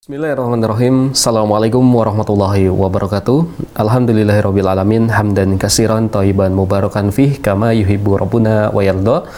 Bismillahirrahmanirrahim. Assalamualaikum warahmatullahi wabarakatuh. Alhamdulillahirrahmanirrahim. Hamdan kasiran taiban mubarakan fih kama yuhibbu rabbuna wa yarda.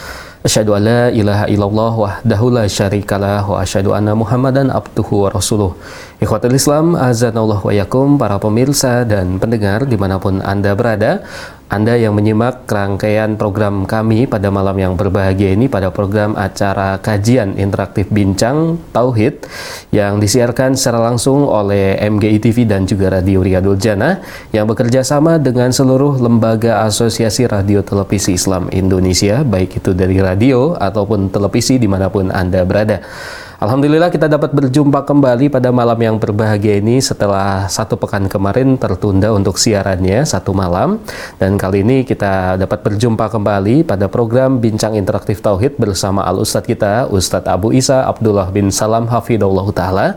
Asyhadu an la ilaha illallah wahdahu la syarikalah wa asyhadu anna Muhammadan abduhu wa rasuluh. Ikhwatul Islam, azanallah wa yakum, para pemirsa dan pendengar di mana pun Anda berada. Anda yang menyimak rangkaian program kami pada malam yang berbahagia ini pada program acara kajian interaktif bincang Tauhid yang disiarkan secara langsung oleh MGI TV dan juga Radio Riyadul Jannah yang bekerja sama dengan seluruh lembaga asosiasi radio televisi Islam Indonesia baik itu dari radio ataupun televisi di mana pun Anda berada. Alhamdulillah kita dapat berjumpa kembali pada malam yang berbahagia ini setelah satu pekan kemarin tertunda untuk siarannya satu malam dan kali ini kita dapat berjumpa kembali pada program Bincang Interaktif Tauhid bersama Al Ustadz kita Ustadz Abu Isa Abdullah bin Salam Hafidullah Ta'ala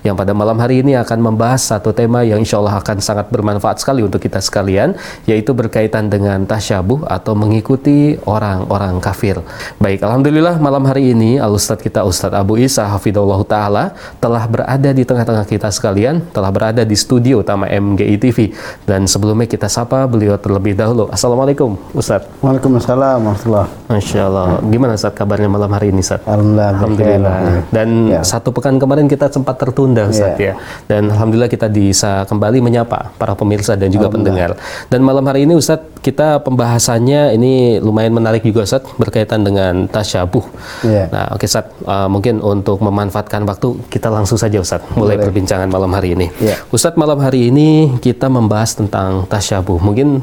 yang pada malam hari ini akan membahas satu tema yang insya Allah akan sangat bermanfaat sekali untuk kita sekalian yaitu berkaitan dengan tasyabuh atau mengikuti orang-orang kafir. Baik, Alhamdulillah malam hari ini Al Ustadz kita Ustadz Abu Isa hafidhullah taala telah berada di tengah-tengah kita sekalian, telah berada di studio utama MGI TV. Dan sebelumnya kita sapa beliau terlebih dahulu. Assalamualaikum, Ustaz. Waalaikumsalam warahmatullahi Masya Allah. Gimana Ustaz kabarnya malam hari ini, Ustaz? Alhamdulillah. Alhamdulillah. Dan Ya. satu pekan kemarin kita sempat tertunda, Ustaz ya. Dan alhamdulillah kita bisa kembali menyapa para pemirsa dan juga pendengar. Dan malam hari ini Ustaz, kita pembahasannya ini lumayan menarik juga Ustaz berkaitan dengan tasyabuh. Iya. Nah, oke Ustaz, Uh, mungkin untuk memanfaatkan waktu kita langsung saja Ustaz mulai perbincangan malam hari ini. Iya. Ustadz malam hari ini kita membahas tentang tasyabuh. Mungkin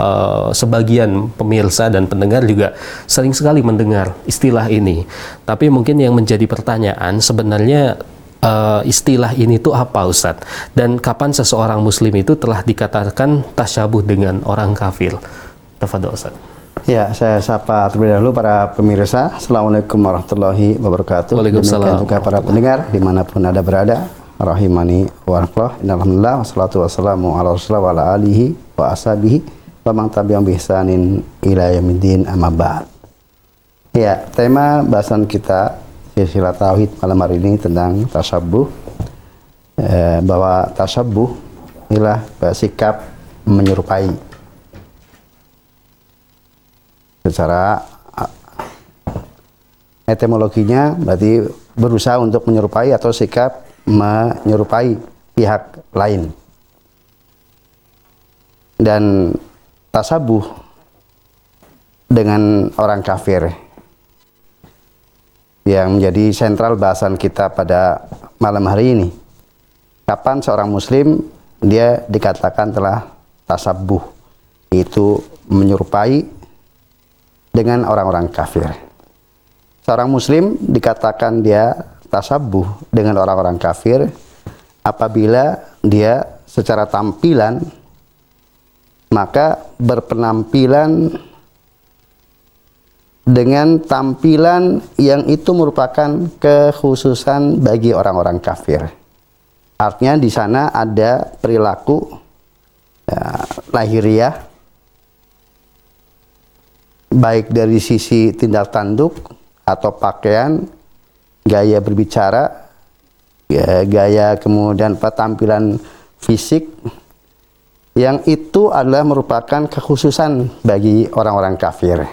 uh, sebagian pemirsa dan pendengar juga sering sekali mendengar istilah ini. Tapi mungkin yang menjadi pertanyaan sebenarnya uh, istilah ini tuh apa Ustadz? Dan kapan seseorang muslim itu telah dikatakan tasyabuh dengan orang kafir? Tafadol Ustadz. Ya, saya sapa terlebih dahulu para pemirsa. Assalamualaikum warahmatullahi wabarakatuh. Waalaikumsalam. Demikian juga para pendengar di mana pun ada berada. Rahimani wa rahmatullah. Alhamdulillah. Wassalatu wassalamu ala rasulullah wa ala alihi wa ashabihi. Wa man bihsanin ila yaumiddin amma ba'd. Ya, tema bahasan kita silsilah tauhid malam hari ini tentang tasabuh. Eh, bahwa tasabuh inilah eh, sikap menyerupai secara etimologinya berarti berusaha untuk menyerupai atau sikap menyerupai pihak lain. Dan tasabuh dengan orang kafir yang menjadi sentral bahasan kita pada malam hari ini. Kapan seorang muslim dia dikatakan telah tasabuh itu menyerupai dengan orang-orang kafir. Seorang muslim dikatakan dia tasabuh dengan orang-orang kafir apabila dia secara tampilan maka berpenampilan dengan tampilan yang itu merupakan kekhususan bagi orang-orang kafir. Artinya di sana ada perilaku ya, lahiriah baik dari sisi tindak tanduk atau pakaian, gaya berbicara, ya, gaya kemudian tampilan fisik yang itu adalah merupakan kekhususan bagi orang-orang kafir.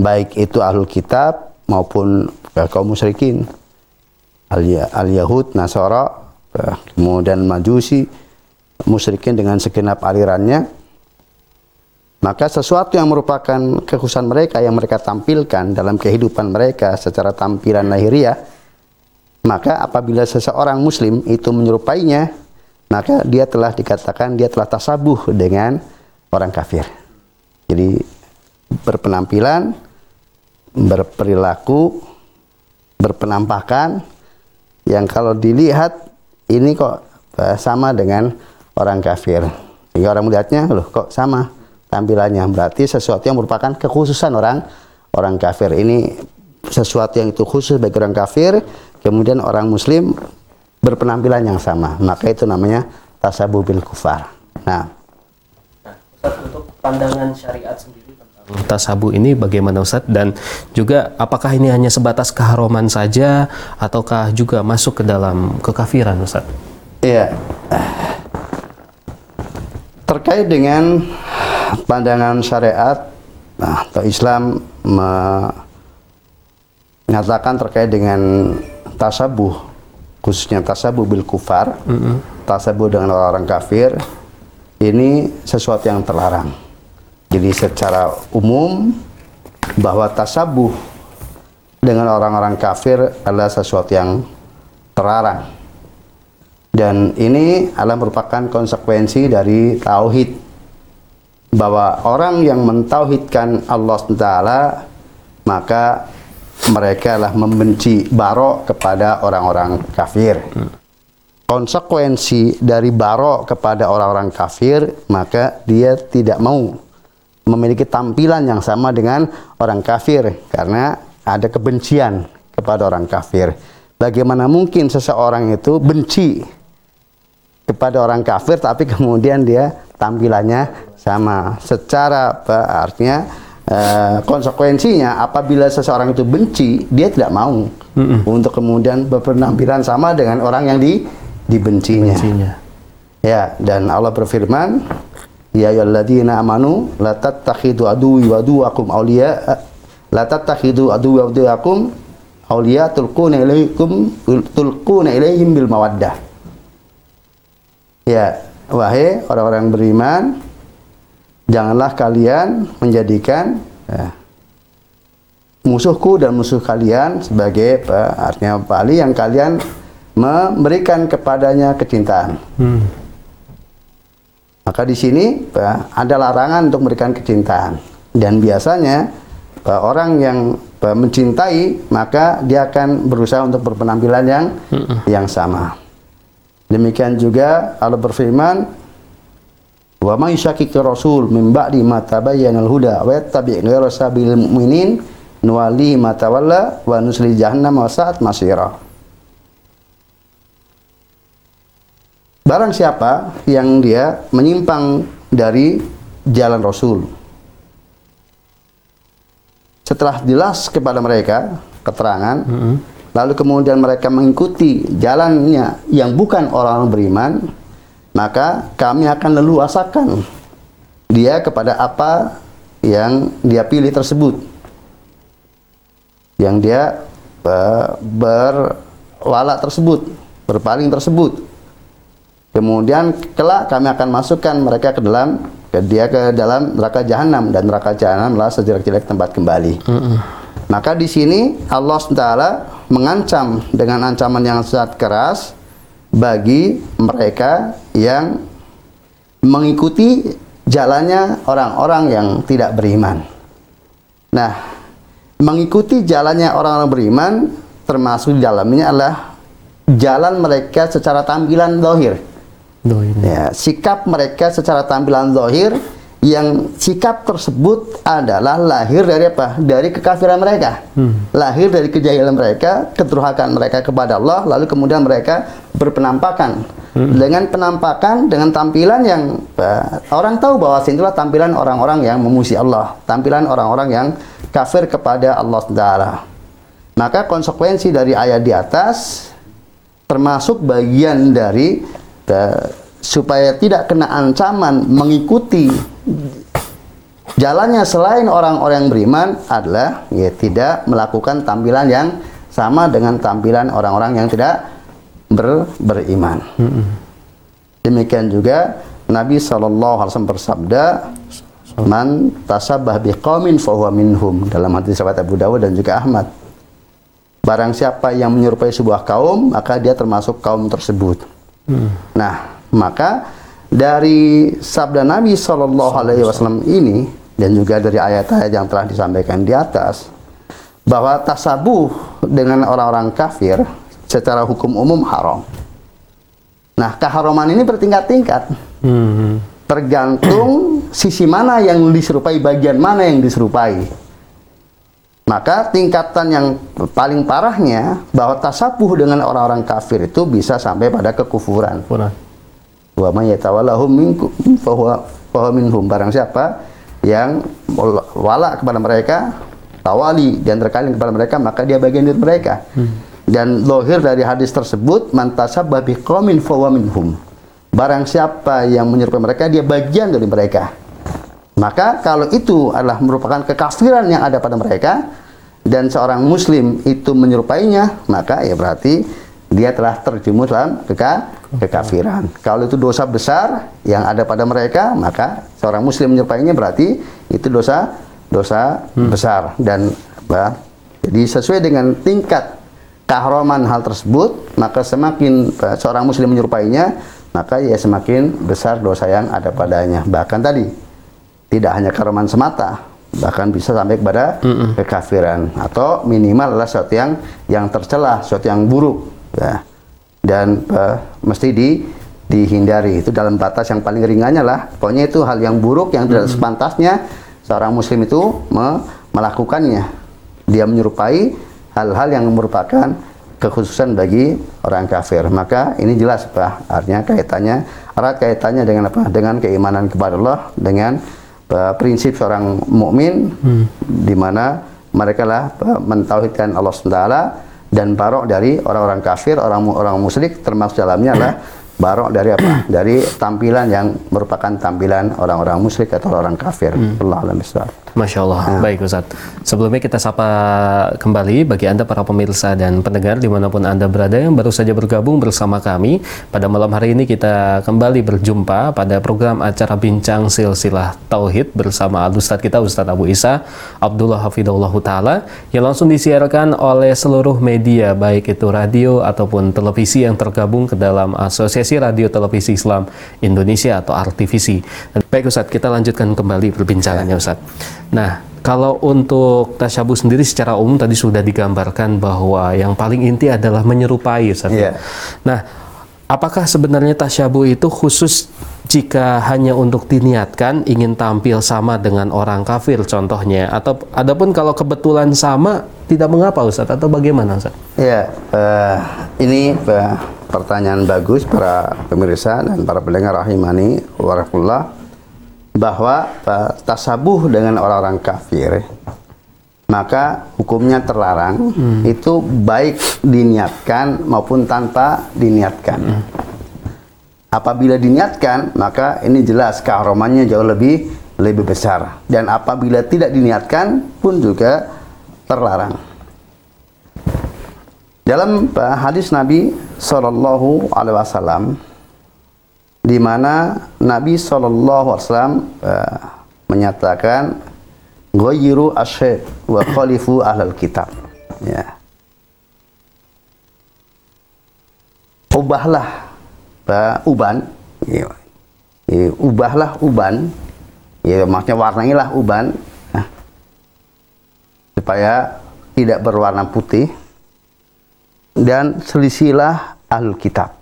Baik itu ahlul kitab maupun eh, kaum musyrikin. Al-Yahud, Nasara, eh, kemudian Majusi, musyrikin dengan segenap alirannya, maka sesuatu yang merupakan kekhususan mereka yang mereka tampilkan dalam kehidupan mereka secara tampilan lahiriah, maka apabila seseorang muslim itu menyerupainya, maka dia telah dikatakan dia telah tasabuh dengan orang kafir. Jadi berpenampilan, berperilaku, berpenampakan yang kalau dilihat ini kok eh, sama dengan orang kafir. Sehingga orang melihatnya, loh kok sama tampilannya. Berarti sesuatu yang merupakan kekhususan orang orang kafir. Ini sesuatu yang itu khusus bagi orang kafir kemudian orang muslim berpenampilan yang sama. Maka itu namanya tasabuh bil kufar. Nah. Nah, Ustaz, untuk pandangan syariat sendiri tentang tasabu ini bagaimana Ustaz? Dan juga apakah ini hanya sebatas keharuman saja ataukah juga masuk ke dalam kekafiran Ustaz? Iya. Terkait dengan pandangan syariat nah, atau Islam mengatakan terkait dengan tasabuh khususnya tasabuh bil kufar, mm -hmm. tasabuh dengan orang-orang kafir ini sesuatu yang terlarang. Jadi secara umum bahwa tasabuh dengan orang-orang kafir adalah sesuatu yang terlarang. Dan ini adalah merupakan konsekuensi dari tauhid bahwa orang yang mentauhidkan Allah SWT maka mereka lah membenci barok kepada orang-orang kafir. Konsekuensi dari barok kepada orang-orang kafir maka dia tidak mau memiliki tampilan yang sama dengan orang kafir karena ada kebencian kepada orang kafir. Bagaimana mungkin seseorang itu benci kepada orang kafir tapi kemudian dia tampilannya sama. Secara apa artinya eh, konsekuensinya apabila seseorang itu benci dia tidak mau mm untuk kemudian berpenampilan sama dengan orang yang di dibencinya. dibencinya. Ya dan Allah berfirman ya ayyuhalladzina amanu la tattakhidu aduwwi wa aduwwakum awliya la tattakhidu aduwwi wa aduwwakum awliya tulquna ilaikum tulquna ilaihim bil mawaddah. Ya, wahai orang-orang beriman, janganlah kalian menjadikan ya, musuhku dan musuh kalian sebagai apa, artinya pali yang kalian memberikan kepadanya kecintaan. Hmm. Maka di sini apa, ada larangan untuk memberikan kecintaan dan biasanya apa, orang yang apa, mencintai maka dia akan berusaha untuk berpenampilan yang hmm. yang sama. Demikian juga Allah berfirman, "Wa may yushaqiqir rasul min ba'di ma tabayyana al-huda wa yattabi' ghayra sabilil mu'minin nuwali ma tawalla wa nusli jahannam wa sa'at masira." Barang siapa yang dia menyimpang dari jalan Rasul. Setelah jelas kepada mereka keterangan, mm -hmm lalu kemudian mereka mengikuti jalannya yang bukan orang beriman, maka kami akan leluasakan dia kepada apa yang dia pilih tersebut. Yang dia berwala tersebut, berpaling tersebut. Kemudian kelak kami akan masukkan mereka ke dalam ke dia ke dalam neraka jahanam dan neraka jahanam adalah sejelek-jelek tempat kembali. Mm -mm. Maka di sini Allah SWT mengancam dengan ancaman yang sangat keras bagi mereka yang mengikuti jalannya orang-orang yang tidak beriman. Nah, mengikuti jalannya orang-orang beriman termasuk di dalamnya adalah jalan mereka secara tampilan dohir. Ya, sikap mereka secara tampilan dohir yang sikap tersebut adalah lahir dari apa? Dari kekafiran mereka. Hmm. Lahir dari kejahilan mereka, keturhakan mereka kepada Allah, lalu kemudian mereka berpenampakan. Hmm. Dengan penampakan, dengan tampilan yang uh, orang tahu bahwa itulah tampilan orang-orang yang memuji Allah, tampilan orang-orang yang kafir kepada Allah Taala. Maka konsekuensi dari ayat di atas termasuk bagian dari uh, supaya tidak kena ancaman mengikuti jalannya selain orang-orang yang beriman adalah ya tidak melakukan tampilan yang sama dengan tampilan orang-orang yang tidak ber, beriman. Mm-hmm. Demikian juga Nabi SAW bersabda, "Man tasabah biqaumin fahuwa minhum." Dalam hadis riwayat Abu Dawud dan juga Ahmad. Barang siapa yang menyerupai sebuah kaum, maka dia termasuk kaum tersebut. Mm. Nah, maka dari sabda Nabi Shallallahu Alaihi Wasallam ini dan juga dari ayat-ayat yang telah disampaikan di atas bahwa tasabuh dengan orang-orang kafir secara hukum umum haram. Nah, keharaman ini bertingkat-tingkat. Hmm. Tergantung sisi mana yang diserupai, bagian mana yang diserupai. Maka tingkatan yang paling parahnya bahwa tasabuh dengan orang-orang kafir itu bisa sampai pada kekufuran. Wa may yatawallahum minkum fahuwa minhum. Barang siapa yang wala kepada mereka, tawali dan terkait kepada mereka, maka dia bagian dari mereka. Dan lohir dari hadis tersebut, mantasab babi qaumin fawa minhum. Barang siapa yang menyerupai mereka, dia bagian dari mereka. Maka kalau itu adalah merupakan kekafiran yang ada pada mereka dan seorang muslim itu menyerupainya, maka ya berarti dia telah terjerumus dalam keka kekafiran. Kalau itu dosa besar yang ada pada mereka, maka seorang muslim menyerupainya berarti itu dosa dosa hmm. besar dan bah, jadi sesuai dengan tingkat keharaman hal tersebut, maka semakin bah, seorang muslim menyerupainya, maka ya semakin besar dosa yang ada padanya. Bahkan tadi tidak hanya keharaman semata, bahkan bisa sampai kepada mm -mm. kekafiran atau minimal adalah sesuatu yang yang tercela, sesuatu yang buruk ya. dan uh, mesti di dihindari itu dalam batas yang paling ringannya lah pokoknya itu hal yang buruk yang tidak sepantasnya seorang muslim itu me melakukannya dia menyerupai hal-hal yang merupakan kekhususan bagi orang kafir. Maka ini jelas pak. Artinya kaitannya erat kaitannya dengan apa? Dengan keimanan kepada Allah dengan uh, prinsip seorang mukmin hmm. di mana mereka lah uh, mentauhidkan Allah SWT dan barok dari orang-orang kafir, orang-orang musyrik termasuk dalamnya adalah barok dari apa? dari tampilan yang merupakan tampilan orang-orang musyrik atau orang kafir. Hmm. Allah Masya Allah. Nah. Baik Ustaz. Sebelumnya kita sapa kembali bagi Anda para pemirsa dan pendengar di mana pun Anda berada yang baru saja bergabung bersama kami. Pada malam hari ini kita kembali berjumpa pada program acara Bincang Silsilah Tauhid bersama Al Ustaz kita Ustaz Abu Isa Abdullah Hafidullah Ta'ala yang langsung disiarkan oleh seluruh media baik itu radio ataupun televisi yang tergabung ke dalam Asosiasi Radio Televisi Islam Indonesia atau RTVC. Baik Ustaz, kita lanjutkan kembali perbincangannya Ustaz. Nah, kalau untuk tasyabuh sendiri secara umum tadi sudah digambarkan bahwa yang paling inti adalah menyerupai Ustaz. Yeah. Nah, apakah sebenarnya tasyabuh itu khusus jika hanya untuk diniatkan ingin tampil sama dengan orang kafir contohnya atau adapun kalau kebetulan sama tidak mengapa Ustaz atau bagaimana Ustaz? Ya, uh, ini uh, pertanyaan bagus para pemirsa dan para pendengar rahimani warahmatullah bahwa uh, tasabuh dengan orang-orang kafir maka hukumnya terlarang hmm. itu baik diniatkan maupun tanpa diniatkan. Hmm. Apabila diniatkan maka ini jelas keharamannya jauh lebih lebih besar dan apabila tidak diniatkan pun juga terlarang. Dalam uh, hadis Nabi Shallallahu Alaihi Wasallam di mana Nabi Shallallahu Alaihi Wasallam uh, menyatakan goyiru asyik wa khalifu ahlal kitab. Ya. Ubahlah uh, uban. Ya, ya, ubahlah uban. Ya maksudnya warnailah uban. Nah, supaya tidak berwarna putih dan selisilah ahlul kitab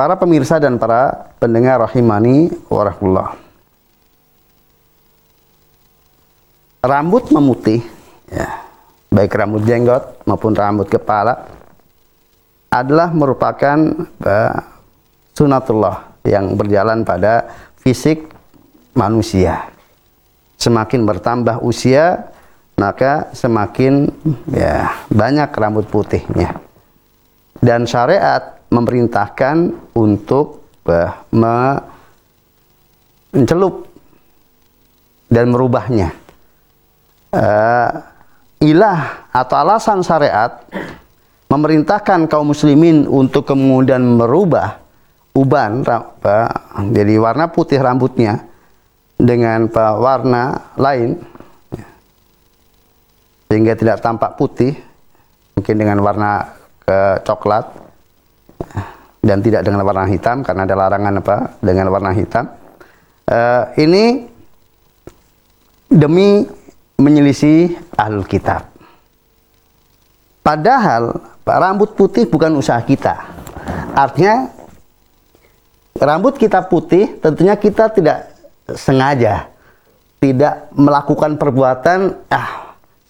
Para pemirsa dan para pendengar rahimani warahmatullah. Rambut memutih, ya, baik rambut jenggot maupun rambut kepala, adalah merupakan uh, sunatullah yang berjalan pada fisik manusia. Semakin bertambah usia, maka semakin ya banyak rambut putihnya. Dan syariat memerintahkan untuk uh, mencelup dan merubahnya. Uh, ilah atau alasan syariat memerintahkan kaum muslimin untuk kemudian merubah uban uh, jadi warna putih rambutnya dengan uh, warna lain sehingga tidak tampak putih mungkin dengan warna ke coklat dan tidak dengan warna hitam karena ada larangan apa dengan warna hitam. Uh, ini demi menyelisih ahlul kitab. Padahal rambut putih bukan usaha kita. Artinya rambut kita putih tentunya kita tidak sengaja tidak melakukan perbuatan ah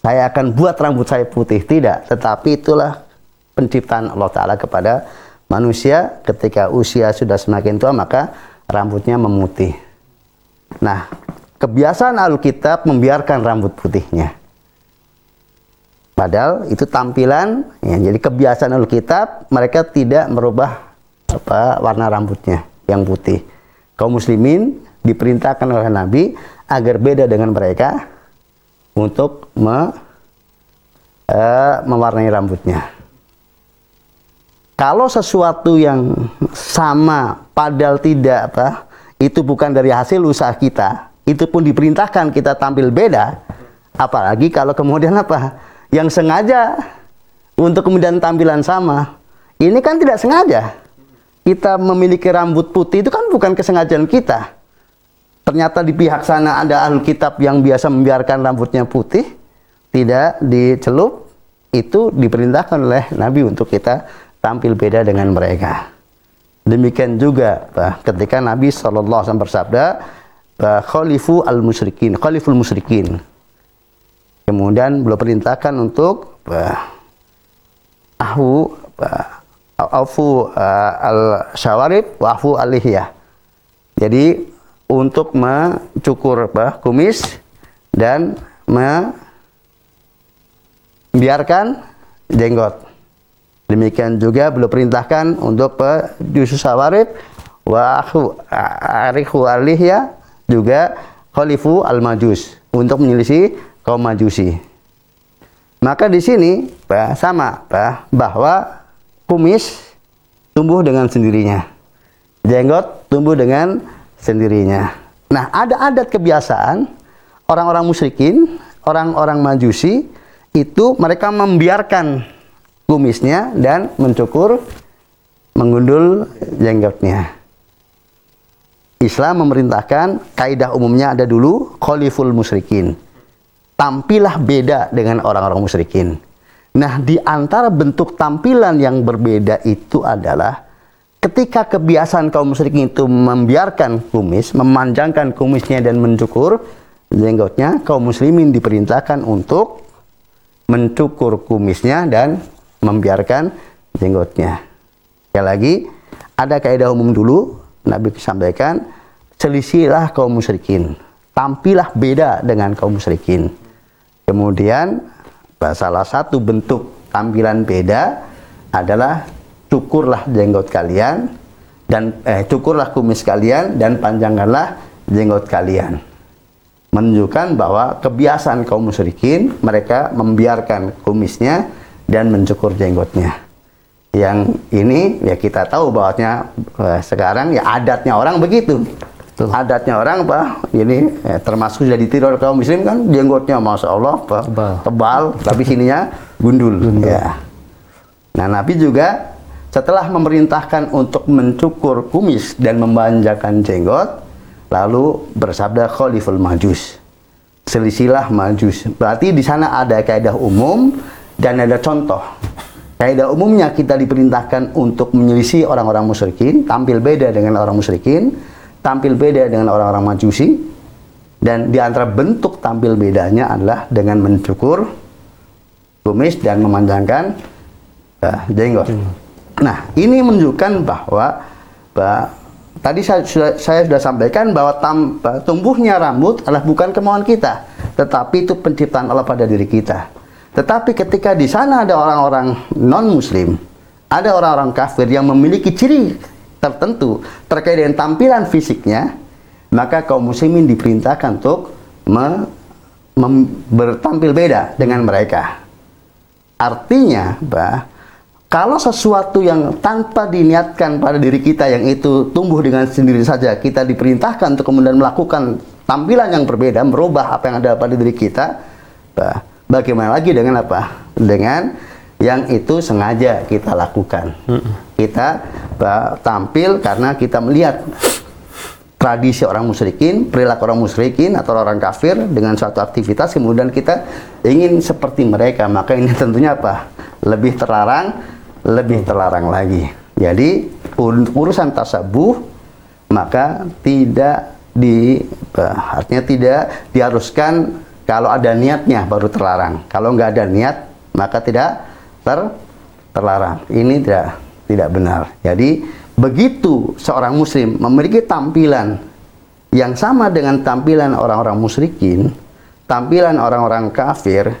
saya akan buat rambut saya putih tidak tetapi itulah penciptaan Allah taala kepada manusia ketika usia sudah semakin tua maka rambutnya memutih. Nah, kebiasaan Alkitab membiarkan rambut putihnya. Padahal itu tampilan, ya, jadi kebiasaan Alkitab mereka tidak merubah apa warna rambutnya yang putih. Kaum muslimin diperintahkan oleh Nabi agar beda dengan mereka untuk me, uh, mewarnai rambutnya. Kalau sesuatu yang sama padahal tidak apa, itu bukan dari hasil usaha kita, itu pun diperintahkan kita tampil beda, apalagi kalau kemudian apa? yang sengaja untuk kemudian tampilan sama. Ini kan tidak sengaja. Kita memiliki rambut putih itu kan bukan kesengajaan kita. Ternyata di pihak sana ada ahli kitab yang biasa membiarkan rambutnya putih, tidak dicelup, itu diperintahkan oleh Nabi untuk kita tampil beda dengan mereka. Demikian juga bah, ketika Nabi SAW bersabda, Khalifu al-musyrikin, Khaliful musyrikin Kemudian beliau perintahkan untuk uh, ahu uh, afu uh, al syawarib wa afu alihya. Jadi untuk mencukur apa, kumis dan membiarkan jenggot. Demikian juga beliau perintahkan untuk pejusu sawarib wa arihu alihya juga khalifu al majus untuk menyelisih kaum Majusi. Maka di sini bah, sama bah, bahwa kumis tumbuh dengan sendirinya. Jenggot tumbuh dengan sendirinya. Nah, ada adat kebiasaan orang-orang musyrikin, orang-orang Majusi itu mereka membiarkan kumisnya dan mencukur menggundul jenggotnya. Islam memerintahkan kaidah umumnya ada dulu khaliful musyrikin tampilah beda dengan orang-orang musyrikin. Nah, di antara bentuk tampilan yang berbeda itu adalah ketika kebiasaan kaum musyrikin itu membiarkan kumis, memanjangkan kumisnya dan mencukur jenggotnya, kaum muslimin diperintahkan untuk mencukur kumisnya dan membiarkan jenggotnya. Sekali lagi, ada kaidah umum dulu, Nabi sampaikan, selisilah kaum musyrikin. Tampilah beda dengan kaum musyrikin. Kemudian salah satu bentuk tampilan beda adalah cukurlah jenggot kalian dan eh, cukurlah kumis kalian dan panjangkanlah jenggot kalian. Menunjukkan bahwa kebiasaan kaum musyrikin mereka membiarkan kumisnya dan mencukur jenggotnya. Yang ini ya kita tahu bahwanya eh, sekarang ya adatnya orang begitu. Betul. Adatnya orang apa? Ini eh, termasuk sudah ditiru kaum muslim kan jenggotnya masya Allah apa? Tebal. Tebal, tapi sininya gundul. gundul. Ya. Nah Nabi juga setelah memerintahkan untuk mencukur kumis dan memanjakan jenggot, lalu bersabda khaliful majus. Selisilah majus. Berarti di sana ada kaidah umum dan ada contoh. Kaidah umumnya kita diperintahkan untuk menyelisih orang-orang musyrikin, tampil beda dengan orang musyrikin tampil beda dengan orang-orang majusi dan di antara bentuk tampil bedanya adalah dengan mencukur kumis dan memanjangkan uh, jenggot. Hmm. Nah, ini menunjukkan bahwa bah, tadi saya sudah, saya sudah sampaikan bahwa tam, bah, tumbuhnya rambut adalah bukan kemauan kita, tetapi itu penciptaan Allah pada diri kita. Tetapi ketika di sana ada orang-orang non-muslim, ada orang-orang kafir yang memiliki ciri tertentu terkait dengan tampilan fisiknya, maka kaum muslimin diperintahkan untuk me, mem, bertampil beda dengan mereka. Artinya, bah, kalau sesuatu yang tanpa diniatkan pada diri kita yang itu tumbuh dengan sendiri saja, kita diperintahkan untuk kemudian melakukan tampilan yang berbeda, merubah apa yang ada pada diri kita, bah, bagaimana lagi dengan apa? Dengan yang itu sengaja kita lakukan. Kita tampil karena kita melihat tradisi orang musyrikin, perilaku orang musyrikin atau orang kafir dengan suatu aktivitas kemudian kita ingin seperti mereka, maka ini tentunya apa? Lebih terlarang, lebih terlarang lagi. Jadi urusan tasabuh maka tidak di artinya tidak diharuskan kalau ada niatnya baru terlarang. Kalau nggak ada niat maka tidak ter terlarang. Ini tidak tidak benar. Jadi begitu seorang muslim memiliki tampilan yang sama dengan tampilan orang-orang musyrikin, tampilan orang-orang kafir,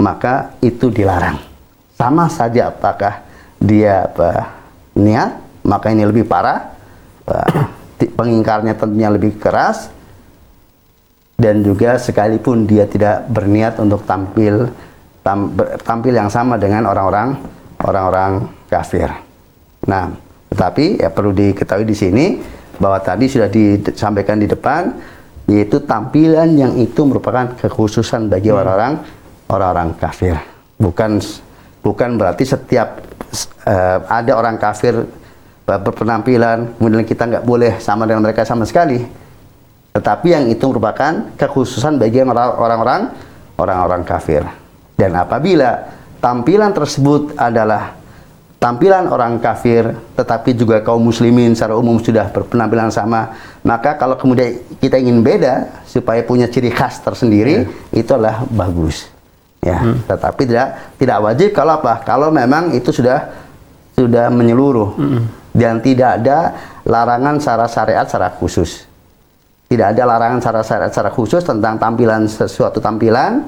maka itu dilarang. Sama saja apakah dia apa, niat, maka ini lebih parah, pengingkarnya tentunya lebih keras, dan juga sekalipun dia tidak berniat untuk tampil tam, tampil yang sama dengan orang-orang orang-orang kafir. Nah, tetapi ya perlu diketahui di sini bahwa tadi sudah disampaikan di depan yaitu tampilan yang itu merupakan kekhususan bagi hmm. orang-orang hmm. orang-orang kafir. Bukan bukan berarti setiap uh, ada orang kafir berpenampilan kemudian kita nggak boleh sama dengan mereka sama sekali tetapi yang itu merupakan kekhususan bagi orang-orang orang-orang kafir. Dan apabila tampilan tersebut adalah tampilan orang kafir, tetapi juga kaum muslimin secara umum sudah berpenampilan sama, maka kalau kemudian kita ingin beda supaya punya ciri khas tersendiri, yeah. itu adalah bagus. Ya, hmm. tetapi tidak tidak wajib kalau apa? Kalau memang itu sudah sudah menyeluruh hmm. dan tidak ada larangan secara syariat secara khusus. Tidak ada larangan secara, secara, secara khusus tentang tampilan sesuatu tampilan,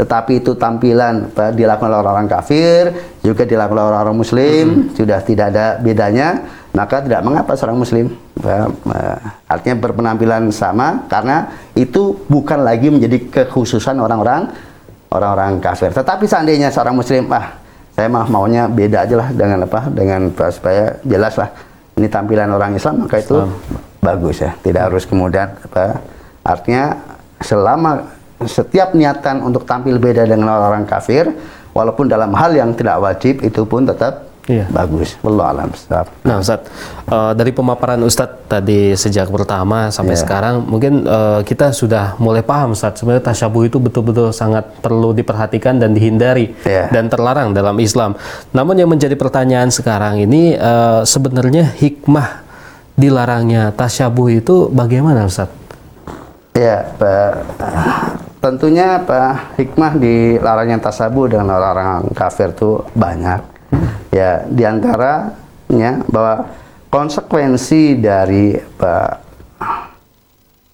tetapi itu tampilan dilakukan oleh orang-orang kafir, juga dilakukan oleh orang-orang muslim, hmm. sudah tidak ada bedanya, maka tidak mengapa seorang muslim. Artinya berpenampilan sama karena itu bukan lagi menjadi kekhususan orang-orang orang-orang kafir. Tetapi seandainya seorang muslim, ah saya mah maunya beda aja lah dengan apa? Dengan supaya jelas lah ini tampilan orang Islam, maka itu Islam bagus ya tidak harus kemudian apa artinya selama setiap niatan untuk tampil beda dengan orang, -orang kafir walaupun dalam hal yang tidak wajib itu pun tetap Iya. Bagus. Allah alam. Nah, Ustaz, uh, dari pemaparan Ustaz tadi sejak pertama sampai yeah. sekarang, mungkin uh, kita sudah mulai paham Ustaz, sebenarnya tasyabuh itu betul-betul sangat perlu diperhatikan dan dihindari yeah. dan terlarang dalam Islam. Namun yang menjadi pertanyaan sekarang ini uh, sebenarnya hikmah dilarangnya tasyabuh itu bagaimana Ustaz? Ya, Pak. Tentunya Pak hikmah dilarangnya tasabuh dengan orang-orang kafir itu banyak. Ya, di antaranya bahwa konsekuensi dari Pak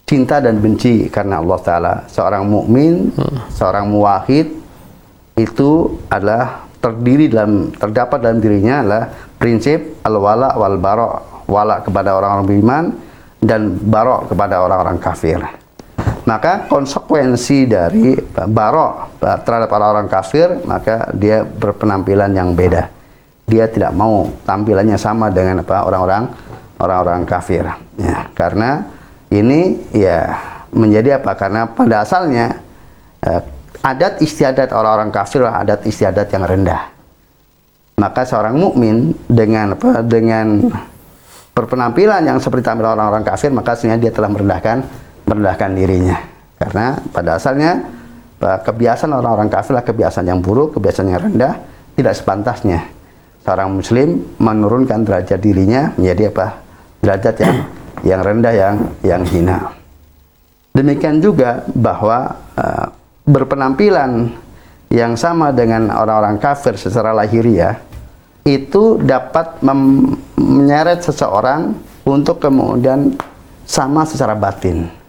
cinta dan benci karena Allah Taala seorang mukmin, hmm. seorang muwahid itu adalah terdiri dalam terdapat dalam dirinya adalah prinsip al-wala wal bara wala kepada orang-orang beriman dan barok kepada orang-orang kafir. Maka konsekuensi dari barok terhadap orang-orang kafir, maka dia berpenampilan yang beda. Dia tidak mau tampilannya sama dengan apa orang-orang orang-orang kafir. Ya, karena ini ya menjadi apa? Karena pada asalnya eh, adat istiadat orang-orang kafir adalah adat istiadat yang rendah. Maka seorang mukmin dengan apa? Dengan berpenampilan yang seperti tampilan orang-orang kafir, maka sebenarnya dia telah merendahkan merendahkan dirinya. Karena pada asalnya kebiasaan orang-orang kafir adalah kebiasaan yang buruk, kebiasaan yang rendah, tidak sepantasnya seorang muslim menurunkan derajat dirinya menjadi apa? derajat yang yang rendah yang yang hina. Demikian juga bahwa uh, berpenampilan yang sama dengan orang-orang kafir secara lahiriah itu dapat menyeret seseorang untuk kemudian sama secara batin.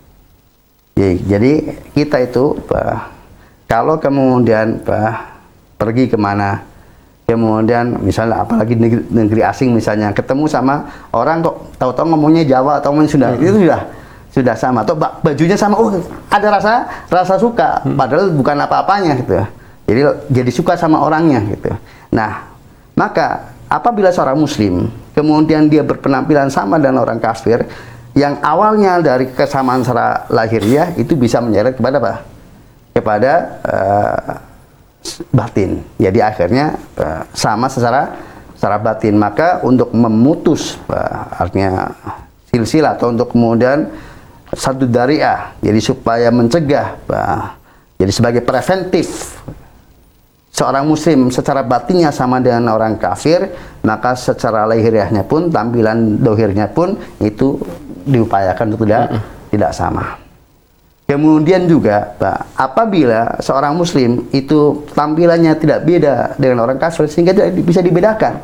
Jadi kita itu bah, kalau kemudian bah, pergi ke mana, kemudian misalnya apalagi negeri, negeri asing misalnya ketemu sama orang kok tahu-tahu ngomongnya Jawa atau ngomongnya Sunda hmm. itu sudah sudah sama atau bajunya sama oh ada rasa rasa suka hmm. padahal bukan apa-apanya gitu jadi jadi suka sama orangnya gitu nah maka apabila seorang muslim kemudian dia berpenampilan sama dengan orang kafir yang awalnya dari kesamaan secara lahiriah itu bisa menyeret kepada apa? Kepada uh, batin. Jadi akhirnya uh, sama secara secara batin. Maka untuk memutus uh, artinya silsilah atau untuk kemudian satu dariah, jadi supaya mencegah, uh, jadi sebagai preventif seorang muslim secara batinnya sama dengan orang kafir, maka secara lahiriahnya pun, tampilan dohirnya pun itu diupayakan untuk tidak, mm -hmm. tidak sama. Kemudian juga, Pak, apabila seorang muslim itu tampilannya tidak beda dengan orang kafir sehingga tidak bisa dibedakan.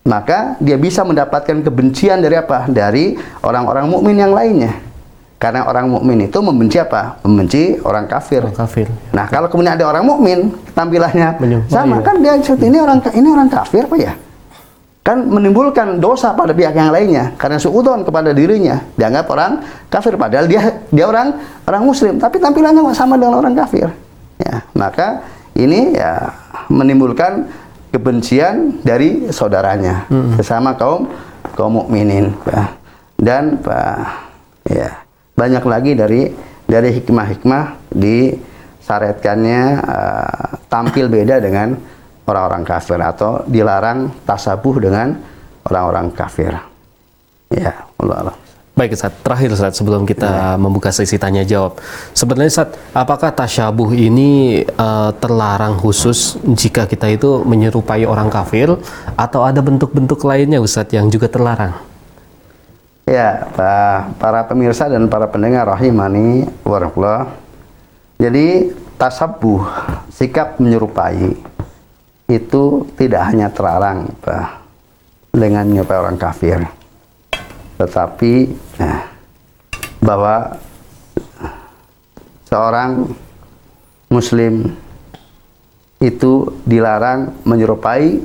maka dia bisa mendapatkan kebencian dari apa? Dari orang-orang mukmin yang lainnya. Karena orang mukmin itu membenci apa? Membenci orang kafir. Orang kafir. Nah, kalau kemudian ada orang mukmin tampilannya Menyerupai, sama ya. kan dia ini orang ini orang kafir apa ya? Kan menimbulkan dosa pada pihak yang lainnya karena suudon kepada dirinya dianggap orang kafir padahal dia dia orang orang muslim tapi tampilannya sama dengan orang kafir. Ya, maka ini ya menimbulkan kebencian dari saudaranya sesama kaum kaum mukminin Pak. dan Pak ya banyak lagi dari dari hikmah-hikmah disyariatkannya eh, tampil beda dengan orang-orang kafir atau dilarang tasabuh dengan orang-orang kafir. Ya, Allah. Baik Ustaz, terakhir Ustaz sebelum kita membuka sesi tanya jawab. Sebenarnya Ustaz, apakah tasyabuh ini eh, terlarang khusus jika kita itu menyerupai orang kafir atau ada bentuk-bentuk lainnya Ustaz yang juga terlarang? Ya, para pemirsa dan para pendengar rahimani warahmatullah. Jadi tasabuh, sikap menyerupai itu tidak hanya terlarang Pak, dengan menyerupai orang kafir. Tetapi nah, bahwa seorang muslim itu dilarang menyerupai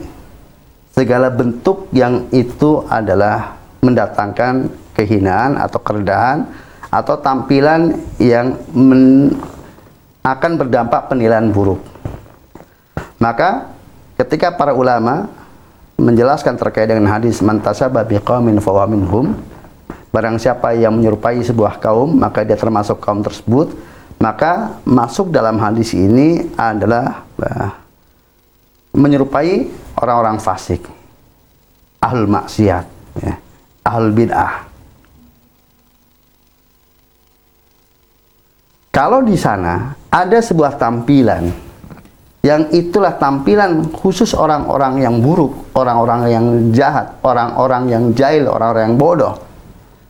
segala bentuk yang itu adalah mendatangkan kehinaan atau kerendahan atau tampilan yang men- akan berdampak penilaian buruk. Maka ketika para ulama menjelaskan terkait dengan hadis man tasabba biqaumin fahuwa minhum barang siapa yang menyerupai sebuah kaum maka dia termasuk kaum tersebut maka masuk dalam hadis ini adalah eh, menyerupai orang-orang fasik ahlul maksiat ya, ahlul bid'ah. Kalau di sana ada sebuah tampilan yang itulah tampilan khusus orang-orang yang buruk, orang-orang yang jahat, orang-orang yang jahil, orang-orang yang bodoh.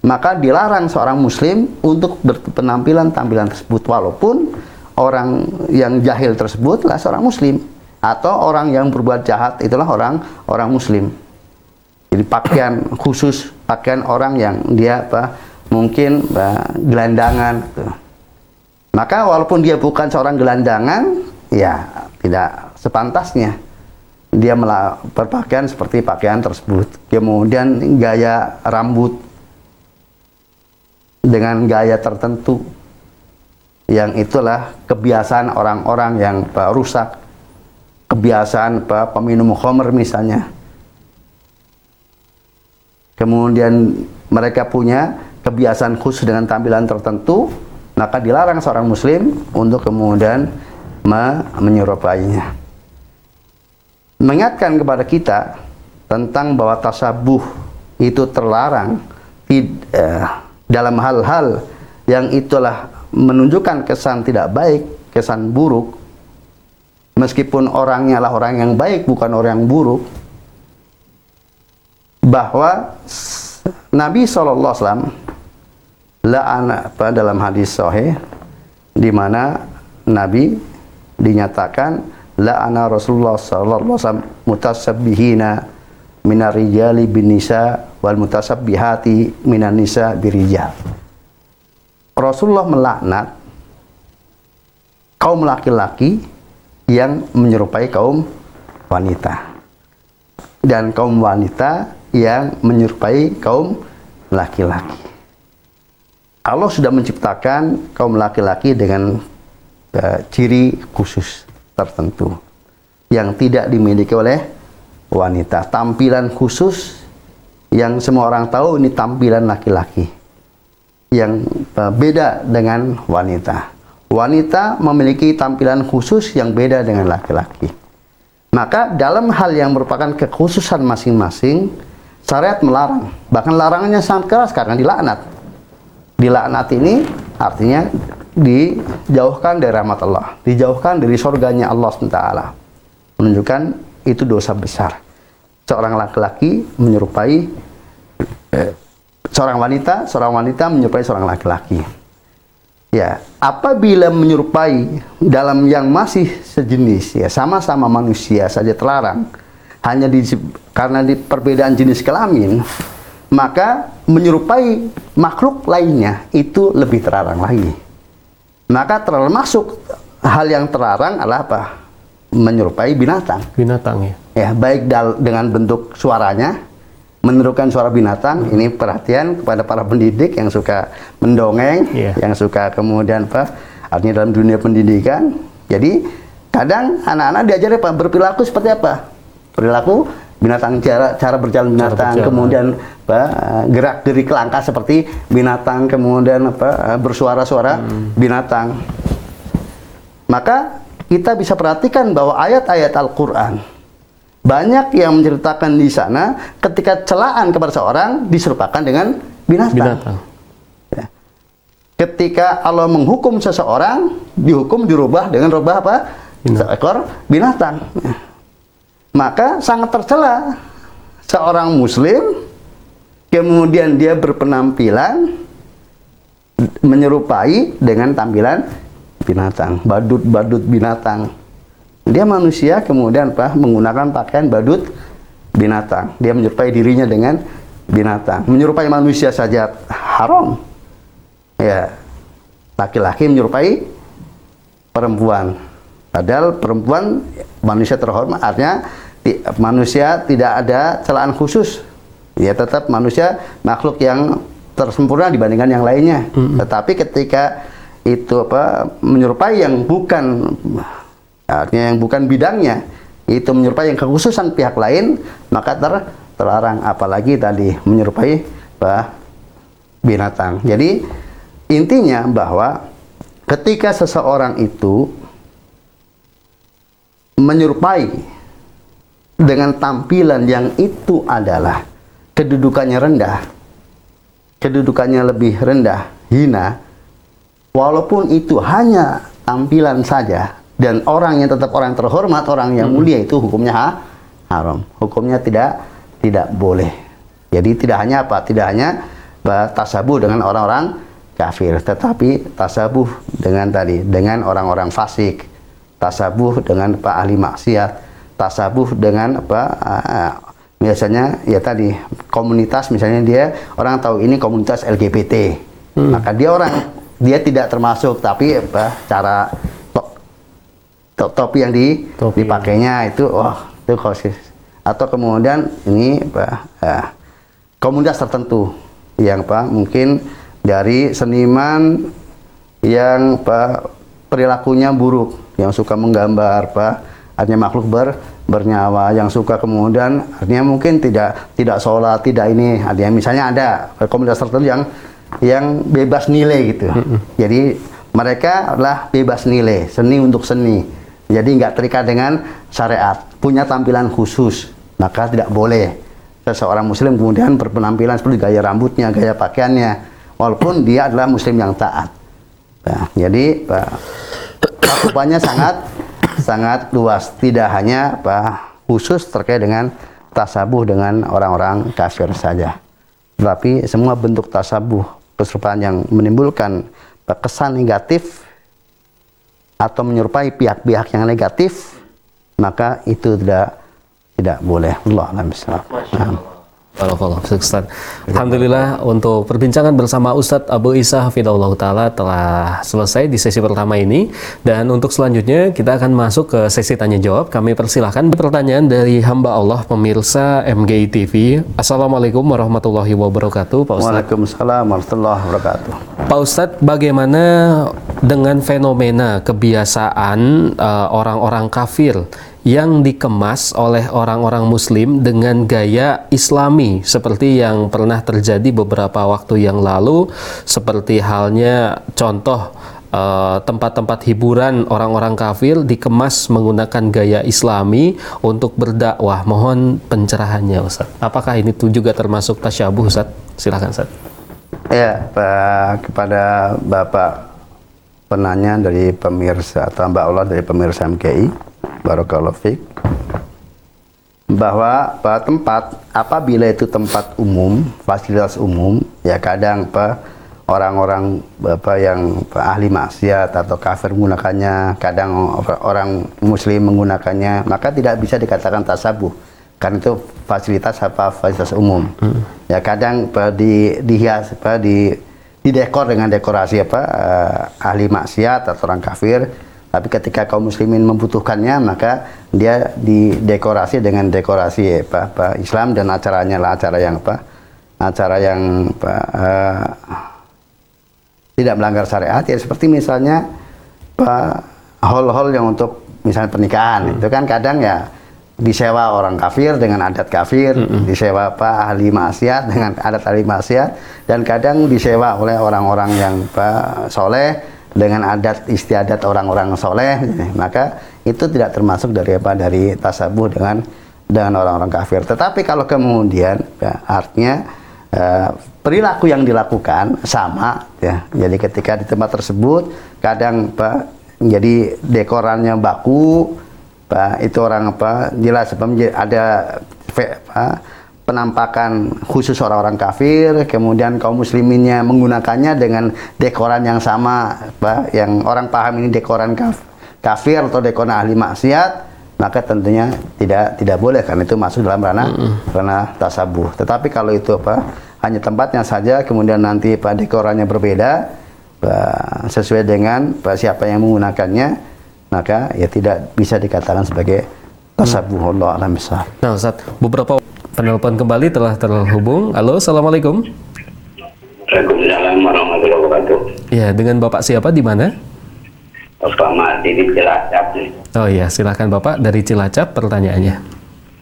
Maka dilarang seorang muslim untuk berpenampilan tampilan tersebut walaupun orang yang jahil tersebut adalah seorang muslim atau orang yang berbuat jahat itulah orang orang muslim. Jadi pakaian khusus, pakaian orang yang dia apa mungkin apa, gelandangan gitu. Maka walaupun dia bukan seorang gelandangan, ya tidak sepantasnya dia berpakaian seperti pakaian tersebut. Kemudian gaya rambut dengan gaya tertentu yang itulah kebiasaan orang-orang yang rusak, kebiasaan apa, peminum khamr misalnya. Kemudian mereka punya kebiasaan khusus dengan tampilan tertentu, maka dilarang seorang muslim untuk kemudian me- menyerupainya. Mengingatkan kepada kita tentang bahwa tasabuh itu terlarang eh, dalam hal-hal yang itulah menunjukkan kesan tidak baik, kesan buruk. Meskipun orangnya lah orang yang baik, bukan orang yang buruk. Bahwa Nabi SAW la'ana dalam hadis sahih di mana Nabi dinyatakan la'ana Rasulullah sallallahu alaihi wasallam mutasabbihina minar rijali bin nisa wal mutasabbihati minan nisa birijal. Rasulullah melaknat kaum laki-laki yang menyerupai kaum wanita dan kaum wanita yang menyerupai kaum laki-laki. Allah sudah menciptakan kaum laki-laki dengan ciri khusus tertentu yang tidak dimiliki oleh wanita. Tampilan khusus yang semua orang tahu ini tampilan laki-laki yang eh, beda dengan wanita. Wanita memiliki tampilan khusus yang beda dengan laki-laki. Maka dalam hal yang merupakan kekhususan masing-masing, syariat melarang. Bahkan larangannya sangat keras karena dilaknat. Dilaknat ini artinya dijauhkan dari rahmat Allah, dijauhkan dari surganya Allah SWT. Menunjukkan itu dosa besar. Seorang laki-laki menyerupai eh, seorang wanita, seorang wanita menyerupai seorang laki-laki. Ya, apabila menyerupai dalam yang masih sejenis, ya sama-sama manusia saja terlarang, hanya di karena di perbedaan jenis kelamin, maka menyerupai makhluk lainnya itu lebih terlarang lagi. Maka termasuk hal yang terlarang adalah apa? Menyerupai binatang. Binatang ya. Ya, baik dengan bentuk suaranya, menirukan suara binatang. Ini perhatian kepada para pendidik yang suka mendongeng, Iya. yang suka kemudian apa? Artinya dalam dunia pendidikan. Jadi kadang anak-anak diajari apa? Berperilaku seperti apa? Perilaku binatang cara cara berjalan binatang, berjalan. kemudian apa? gerak gerik langkah seperti binatang, kemudian apa? bersuara-suara binatang. Maka kita bisa perhatikan bahwa ayat-ayat Al-Quran banyak yang menceritakan di sana ketika celaan kepada seorang diserupakan dengan binatang. Binatang. Ya. Ketika Allah menghukum seseorang, dihukum dirubah dengan rubah apa? Seekor binatang. Ya. Maka sangat tercela seorang muslim kemudian dia berpenampilan menyerupai dengan tampilan binatang, badut-badut binatang. Dia manusia kemudian apa? menggunakan pakaian badut binatang. Dia menyerupai dirinya dengan binatang. Menyerupai manusia saja haram. Ya. Laki-laki menyerupai perempuan. Padahal perempuan manusia terhormat artinya manusia tidak ada celaan khusus. Ya tetap manusia makhluk yang tersempurna dibandingkan yang lainnya. Tetapi ketika itu apa menyerupai yang bukan artinya yang bukan bidangnya itu menyerupai yang kekhususan pihak lain maka ter terlarang apalagi tadi menyerupai apa, binatang. Jadi intinya bahwa ketika seseorang itu menyerupai dengan tampilan yang itu adalah kedudukannya rendah, kedudukannya lebih rendah, hina, walaupun itu hanya tampilan saja dan orang yang tetap orang terhormat, orang yang mulia itu hukumnya ha- haram, hukumnya tidak tidak boleh. Jadi tidak hanya apa, tidak hanya tasabuh dengan orang-orang kafir, tetapi tasabuh dengan tadi dengan orang-orang fasik, tasabuh dengan pak ahli maksiat, tasabuh dengan apa biasanya ya tadi komunitas misalnya dia orang tahu ini komunitas LGBT, maka dia orang dia tidak termasuk tapi apa cara to- to- topi yang di, Topi. dipakainya itu wah itu khosis. Atau kemudian ini apa ah, komunitas tertentu yang apa mungkin dari seniman yang apa perilakunya buruk yang suka menggambar apa artinya makhluk ber bernyawa yang suka kemudian artinya mungkin tidak tidak sholat tidak ini. Artinya misalnya ada komunitas tertentu yang yang bebas nilai gitu. Jadi mereka adalah bebas nilai seni untuk seni. Jadi nggak terikat dengan syariat punya tampilan khusus. Maka tidak boleh seseorang muslim kemudian berpenampilan seperti gaya rambutnya gaya pakaiannya walaupun dia adalah muslim yang taat. Nah, jadi cakupannya sangat sangat luas, tidak hanya Pak, khusus terkait dengan tasabuh dengan orang-orang kafir saja. Tetapi semua bentuk tasabuh keserupaan yang menimbulkan kesan negatif atau menyerupai pihak-pihak yang negatif, maka itu tidak tidak boleh. Allah alam. Nah. Barakallah, Ustaz. Alhamdulillah untuk perbincangan bersama Ustadz Abu Isa Hafidahullah Ta'ala telah selesai di sesi pertama ini. Dan untuk selanjutnya kita akan masuk ke sesi tanya jawab kami persilahkan pertanyaan dari hamba Allah pemirsa MGI TV Assalamualaikum warahmatullahi wabarakatuh Pak Ustadz Waalaikumsalam warahmatullahi wabarakatuh. Pak Ustadz, bagaimana dengan fenomena kebiasaan eh, orang-orang kafir yang dikemas oleh orang-orang Muslim dengan gaya Islami, seperti yang pernah terjadi beberapa waktu yang lalu, seperti halnya contoh eh, tempat-tempat hiburan orang-orang kafir dikemas menggunakan gaya Islami untuk berdakwah. Mohon pencerahannya, Ustadz. Apakah ini tuh juga termasuk tasyabuh, Ustadz? Silakan, Ustadz. Ya, kepada Bapak penanya dari pemirsa atau Mbak Allah dari pemirsa MKI, Barakallahu Fik, bahwa tempat apabila itu tempat umum, fasilitas umum, ya kadang Pak orang-orang Bapak yang ahli maksiat atau kafir menggunakannya, kadang orang muslim menggunakannya, maka tidak bisa dikatakan tasabuh. kan itu fasilitas apa fasilitas umum. Ya kadang apa, di dihias apa di didekor dengan dekorasi apa eh, ahli maksiat atau orang kafir tapi ketika kaum muslimin membutuhkannya maka dia didekorasi dengan dekorasi apa, apa Islam dan acaranya lah acara yang apa acara yang apa, eh, tidak melanggar syariat. Ya seperti misalnya apa hall-hall yang untuk misalnya pernikahan itu kan kadang ya disewa orang kafir dengan adat kafir, disewa apa ahli maksiat dengan adat ahli maksiat dan kadang disewa oleh orang-orang yang apa soleh dengan adat istiadat orang-orang soleh maka itu tidak termasuk dari apa dari tasabuh dengan dengan orang-orang kafir. Tetapi kalau kemudian ya, artinya eh, perilaku yang dilakukan sama ya. Jadi ketika di tempat tersebut kadang apa jadi dekorannya baku Pak, itu orang apa jelas apa, ada apa, penampakan khusus orang-orang kafir, kemudian kaum musliminnya menggunakannya dengan dekoran yang sama, Pak, yang orang paham ini dekoran kaf- kafir atau dekoran ahli maksiat, maka tentunya tidak tidak boleh karena itu masuk dalam ranah ranah tasabuh. Tetapi kalau itu apa hanya tempatnya saja, kemudian nanti Pak dekorannya berbeda, Pak, sesuai dengan Pak, siapa yang menggunakannya, maka ya tidak bisa dikatakan sebagai tasabuh Allah alam. Nah, Ustaz, beberapa penelpon kembali telah terhubung. Halo, Assalamualaikum. Waalaikumsalam warahmatullahi wabarakatuh. Ya, dengan Bapak siapa di mana? Bapak Mati di Cilacap. Oh iya, silakan Bapak dari Cilacap pertanyaannya.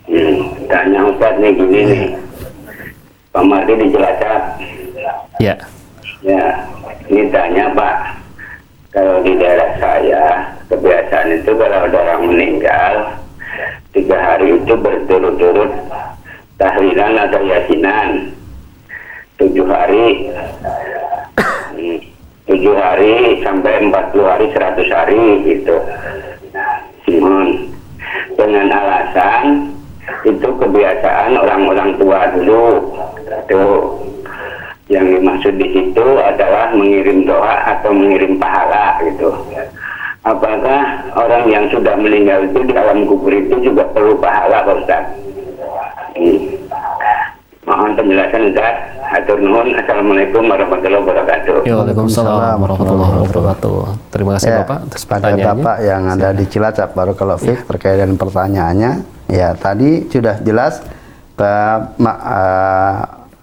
Hmm, tanya Ustaz nih gini nih. Pak Mati di Cilacap. Ya. Ya, ini tanya Pak. Kalau di daerah saya, kebiasaan itu kalau ada orang meninggal, tiga hari itu berturut-turut tahlilan atau yasinan. Tujuh hari, hmm, tujuh hari sampai empat puluh hari, seratus hari gitu. Simon. Dengan alasan itu kebiasaan orang-orang tua dulu. Tuh yang dimaksud di situ adalah mengirim doa atau mengirim pahala gitu. Apakah orang yang sudah meninggal itu di alam kubur itu juga perlu pahala Pak? Mohon penjelasan Ustaz. Hatur nuhun. Assalamualaikum warahmatullahi wabarakatuh. Ya, Waalaikumsalam warahmatullahi wabarakatuh. Terima kasih Ya, Bapak atas pada pertanyaannya. Bapak yang ada di Cilacap baru kalau Fik terkait dengan pertanyaannya, ya tadi sudah jelas ma- eh,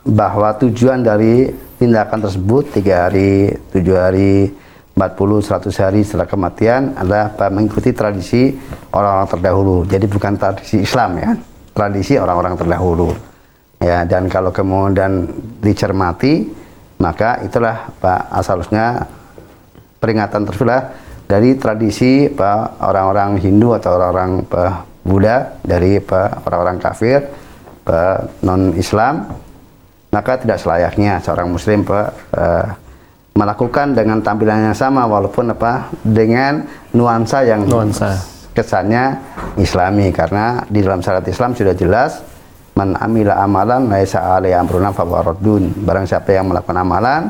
bahwa tujuan dari tindakan tersebut tiga hari, tujuh hari, 40, 100 hari setelah kematian adalah apa, mengikuti tradisi orang-orang terdahulu. Jadi bukan tradisi Islam ya, tradisi orang-orang terdahulu. Ya, dan kalau kemudian dicermati, maka itulah Pak asalnya peringatan tersebutlah dari tradisi apa, orang-orang Hindu atau orang-orang apa, Buddha dari apa, orang-orang kafir non Islam maka tidak selayaknya seorang muslim apa, eh, melakukan dengan tampilan yang sama walaupun apa dengan nuansa yang Nuansa. kesannya islami karena di dalam syariat Islam sudah jelas man amila amalan laisa alaihi amruna fawaradun barang siapa yang melakukan amalan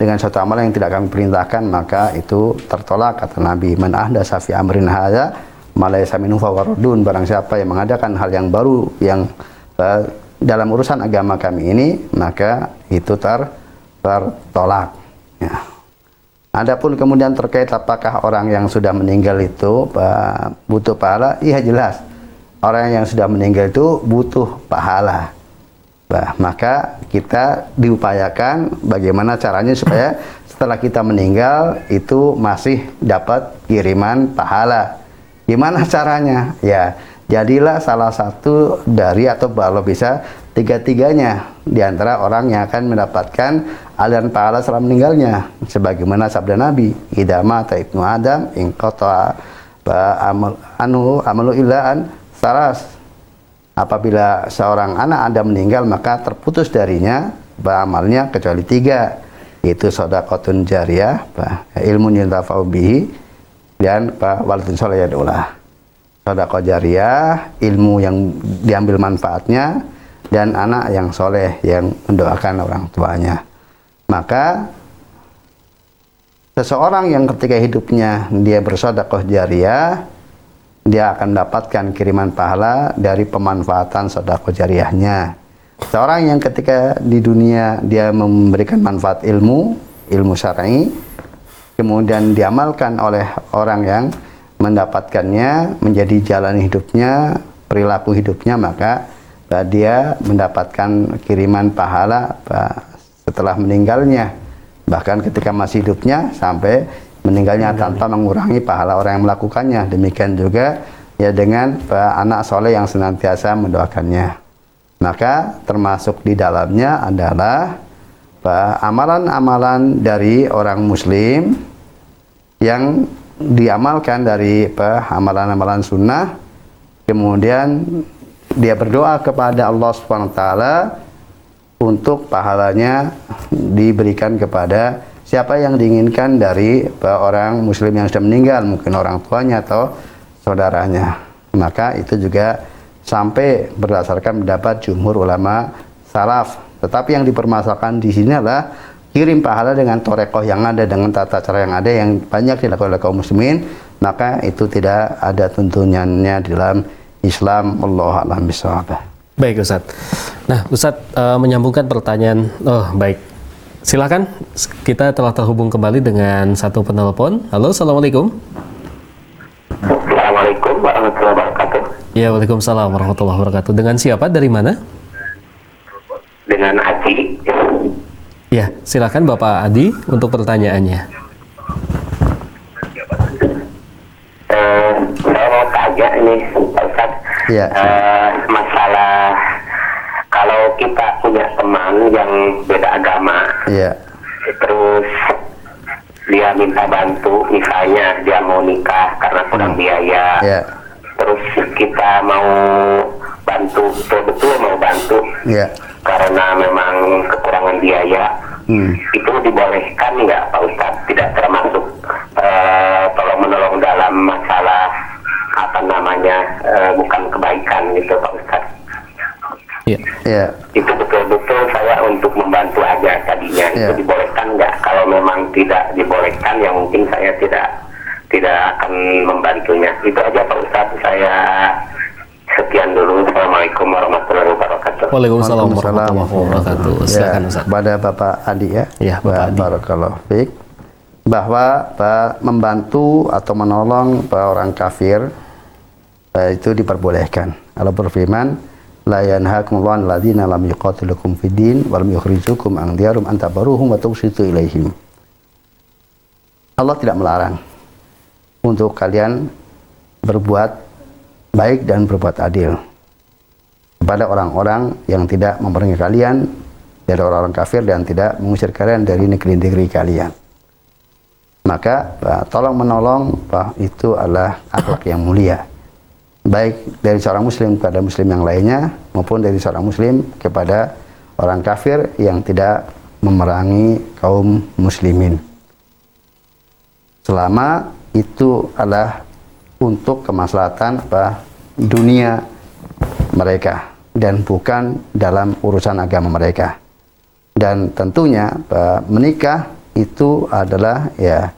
dengan suatu amalan yang tidak kami perintahkan maka itu tertolak kata Nabi man ahdasa fi amrin hadza ma laisa minhu fawaradun barang siapa yang mengadakan hal yang baru yang eh, dalam urusan agama kami ini maka itu ter tertolak ya. Adapun kemudian terkait apakah orang yang sudah meninggal itu Pak, butuh pahala? Iya jelas. Orang yang sudah meninggal itu butuh pahala. Bah, maka kita diupayakan bagaimana caranya supaya setelah kita meninggal itu masih dapat kiriman pahala. Gimana caranya? Ya, jadilah salah satu dari atau kalau bisa tiga-tiganya di antara orang yang akan mendapatkan aliran pahala setelah meninggalnya sebagaimana sabda Nabi idama ta ibnu adam in qata amal anu amalu ilaan saras apabila seorang anak anda meninggal maka terputus darinya amalnya kecuali tiga yaitu sodakotun jariyah ilmu yuntafa'u bihi dan waladun soleh yadulah sodakoh jariyah ilmu yang diambil manfaatnya dan anak yang soleh yang mendoakan orang tuanya. Maka seseorang yang ketika hidupnya dia bersodakoh jariah, dia akan mendapatkan kiriman pahala dari pemanfaatan sedekah jariahnya. Seorang yang ketika di dunia dia memberikan manfaat ilmu, ilmu syar'i, kemudian diamalkan oleh orang yang mendapatkannya menjadi jalan hidupnya, perilaku hidupnya, maka uh, dia mendapatkan kiriman pahala uh, setelah meninggalnya. Bahkan ketika masih hidupnya sampai meninggalnya tanpa mengurangi pahala orang yang melakukannya. Demikian juga ya dengan anak soleh yang senantiasa mendoakannya. Maka termasuk di dalamnya adalah amalan-amalan dari orang muslim yang diamalkan dari amalan-amalan sunnah kemudian dia berdoa kepada Allah Subhanahu wa taala untuk pahalanya diberikan kepada siapa yang diinginkan dari orang muslim yang sudah meninggal mungkin orang tuanya atau saudaranya maka itu juga sampai berdasarkan pendapat jumhur ulama salaf tetapi yang dipermasalahkan di sini adalah kirim pahala dengan torekoh yang ada dengan tata cara yang ada yang banyak dilakukan oleh kaum muslimin maka itu tidak ada tuntunannya dalam Islam Allah alam bisawab. Baik Ustaz. Nah Ustaz uh, menyambungkan pertanyaan. Oh baik. Silakan kita telah terhubung kembali dengan satu penelpon. Halo, assalamualaikum. Assalamualaikum warahmatullahi wabarakatuh. Ya, waalaikumsalam warahmatullahi wabarakatuh. Dengan siapa? Dari mana? Dengan Aji. Ya, silakan Bapak Adi untuk pertanyaannya. Eh, saya mau tanya ini, Pak Ustaz. Iya. Eh, kalau kita punya teman yang beda agama, Iya. terus dia minta bantu, misalnya dia mau nikah karena kurang biaya, Iya. terus kita mau bantu, betul-betul mau bantu Iya. karena memang kekurangan biaya, Hmm. itu dibolehkan nggak Pak Ustadz? Tidak termasuk eh, tolong menolong dalam masalah apa namanya eh, bukan kebaikan gitu Pak Ustadz. Ya. Iya. Itu betul-betul saya untuk membantu aja tadinya. Iya. Itu dibolehkan nggak? Kalau memang tidak dibolehkan, ya mungkin saya tidak tidak akan membantunya. Itu aja Pak Ustadz. Saya sekian dulu. Assalamualaikum warahmatullahi wabarakatuh. Waalaikumsalam warahmatullahi wabarakatuh. Silakan Ya, Ustaz. kepada Bapak Adi ya. Ya, Bapak Adi. Barakallahu fiik. Bahwa Pak, membantu atau menolong orang kafir eh, itu diperbolehkan. Allah berfirman, la yanhaakumullahu 'anil ladzina lam yuqatilukum fid din wa lam yukhrijukum an diyarum an tabarruhum wa tuqsitu ilaihim. Allah tidak melarang untuk kalian berbuat baik dan berbuat adil kepada orang-orang yang tidak memerangi kalian dari orang-orang kafir dan tidak mengusir kalian dari negeri-negeri kalian. Maka eh, tolong menolong eh, itu adalah akhlak yang mulia. Baik dari seorang muslim kepada muslim yang lainnya maupun dari seorang muslim kepada orang kafir yang tidak memerangi kaum muslimin. Selama itu adalah untuk kemaslahatan apa dunia mereka dan bukan dalam urusan agama mereka. Dan tentunya eh, menikah itu adalah ya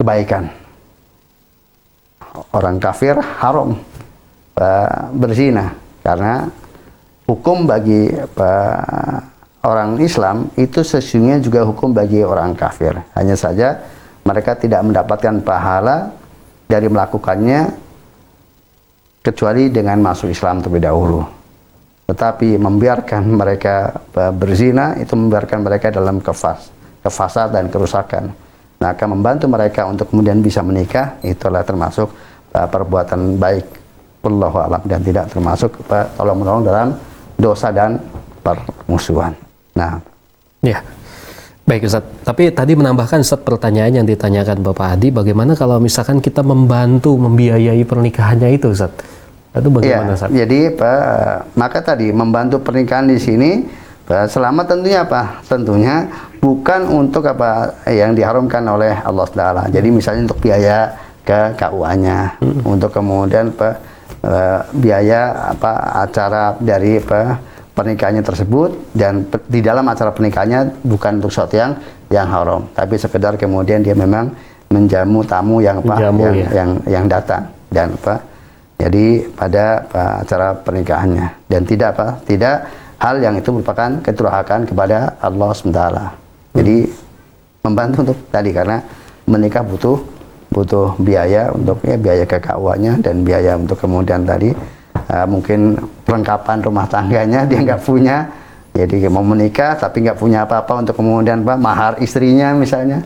kebaikan. Orang kafir haram berzina karena hukum bagi orang Islam itu sesungguhnya juga hukum bagi orang kafir. Hanya saja mereka tidak mendapatkan pahala dari melakukannya kecuali dengan masuk Islam terlebih dahulu. Tetapi membiarkan mereka berzina itu membiarkan mereka dalam kefas, kefasad dan kerusakan. Nah, akan membantu mereka untuk kemudian bisa menikah itulah termasuk eh, perbuatan baik. Wallahu alam dan tidak termasuk tolong menolong dalam dosa dan permusuhan. Nah, Ya. Baik Ustaz, tapi tadi menambahkan Ustaz pertanyaan yang ditanyakan Bapak Adi, bagaimana kalau misalkan kita membantu membiayai pernikahannya itu Ustaz? Itu bagaimana Ustaz? jadi Pak, maka tadi membantu pernikahan di sini selama tentunya apa? Tentunya bukan untuk apa yang diharamkan oleh Allah Taala. Jadi misalnya untuk biaya ke KUA-nya, untuk kemudian Pak eh, biaya apa acara dari apa pernikahannya tersebut dan pe- di dalam acara pernikahannya bukan untuk sesuatu yang yang haram, tapi sekedar kemudian dia memang menjamu tamu yang apa Menjamu, yang, ya. yang yang datang dan apa jadi pada apa, acara pernikahannya. Dan tidak apa tidak hal yang itu merupakan keturahakan kepada Allah SWT jadi membantu untuk tadi karena menikah butuh butuh biaya untuk ya biaya kekawannya dan biaya untuk kemudian tadi uh, mungkin perlengkapan rumah tangganya dia nggak punya. Jadi mau menikah tapi nggak punya apa-apa untuk kemudian apa mahar istrinya misalnya.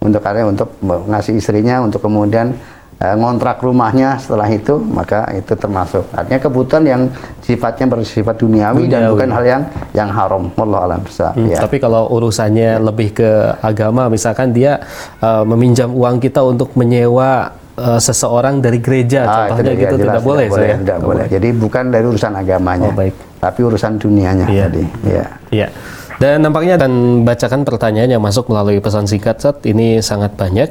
Untuk karya untuk ngasih istrinya untuk kemudian uh, ngontrak rumahnya setelah itu maka itu termasuk artinya kebutuhan yang sifatnya bersifat duniawi, dan Duniawi. bukan hal yang yang haram wallahu alam Hmm, ya Tapi kalau urusannya lebih ke agama, misalkan dia uh, meminjam uang kita untuk menyewa uh, seseorang dari gereja, Ah, contohnya itu gitu jelas, tidak boleh, boleh, saya. tidak boleh. Jadi bukan dari urusan agamanya, Oh, baik. tapi urusan dunianya Iya. tadi. Ya. Iya. Dan nampaknya akan bacakan pertanyaan yang masuk melalui pesan singkat Ustaz. Ini sangat banyak.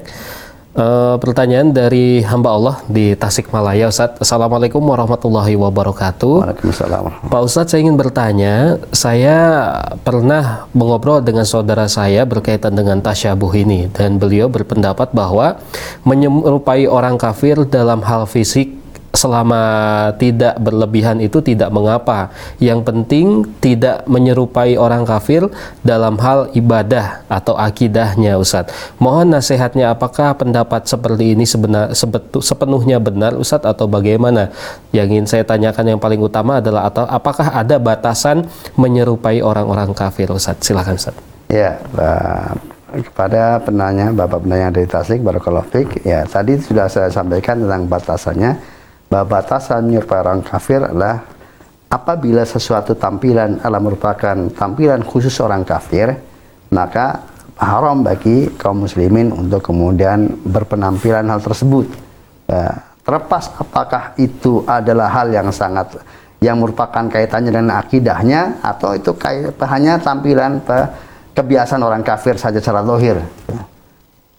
Eh, pertanyaan dari hamba Allah di Tasikmalaya Ustaz. Assalamualaikum warahmatullahi wabarakatuh. Waalaikumsalam. Pak Ustadz saya ingin bertanya, saya pernah mengobrol dengan saudara saya berkaitan dengan tasyabuh ini dan beliau berpendapat bahwa menyerupai orang kafir dalam hal fisik selama tidak berlebihan itu tidak mengapa. Yang penting tidak menyerupai orang kafir dalam hal ibadah atau akidahnya Ustadz. Mohon nasihatnya apakah pendapat seperti ini sebenar, sebetu- sepenuhnya benar Ustadz atau bagaimana? Yang ingin saya tanyakan yang paling utama adalah atau apakah ada batasan menyerupai orang-orang kafir Ustadz? Silakan Ustadz. Ya, Pak, kepada penanya Bapak penanya dari Tasik Barakallahu ya tadi sudah saya sampaikan tentang batasannya bahwa batasan menyerupai orang kafir adalah apabila sesuatu tampilan adalah merupakan tampilan khusus orang kafir, maka haram bagi kaum muslimin untuk kemudian berpenampilan hal tersebut. Ya, terlepas apakah itu adalah hal yang sangat yang merupakan kaitannya dengan akidahnya atau itu hanya tampilan kebiasaan orang kafir saja secara lohir.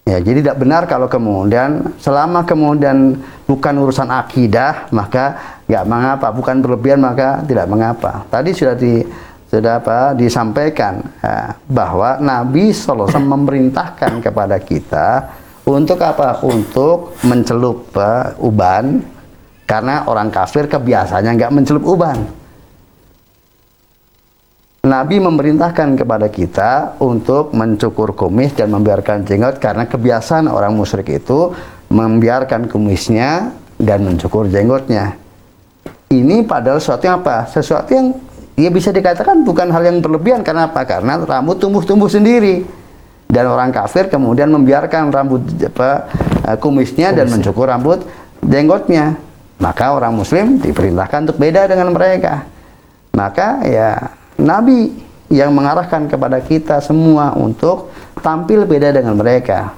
Ya, jadi tidak benar kalau kemudian selama kemudian bukan urusan akidah maka nggak mengapa, bukan berlebihan maka tidak mengapa. Tadi sudah di sudah apa disampaikan ya, bahwa Nabi SAW memerintahkan kepada kita untuk apa? Untuk mencelup eh, uban karena orang kafir kebiasaannya nggak mencelup uban. Nabi memerintahkan kepada kita untuk mencukur kumis dan membiarkan jenggot karena kebiasaan orang musyrik itu membiarkan kumisnya dan mencukur jenggotnya. Ini padahal sesuatu yang apa? Sesuatu yang ya bisa dikatakan bukan hal yang berlebihan karena apa? Karena rambut tumbuh-tumbuh sendiri. Dan orang kafir kemudian membiarkan rambut apa, eh, kumisnya dan mencukur rambut jenggotnya. Maka orang muslim diperintahkan untuk beda dengan mereka. Maka ya Nabi yang mengarahkan kepada kita semua untuk tampil beda dengan mereka.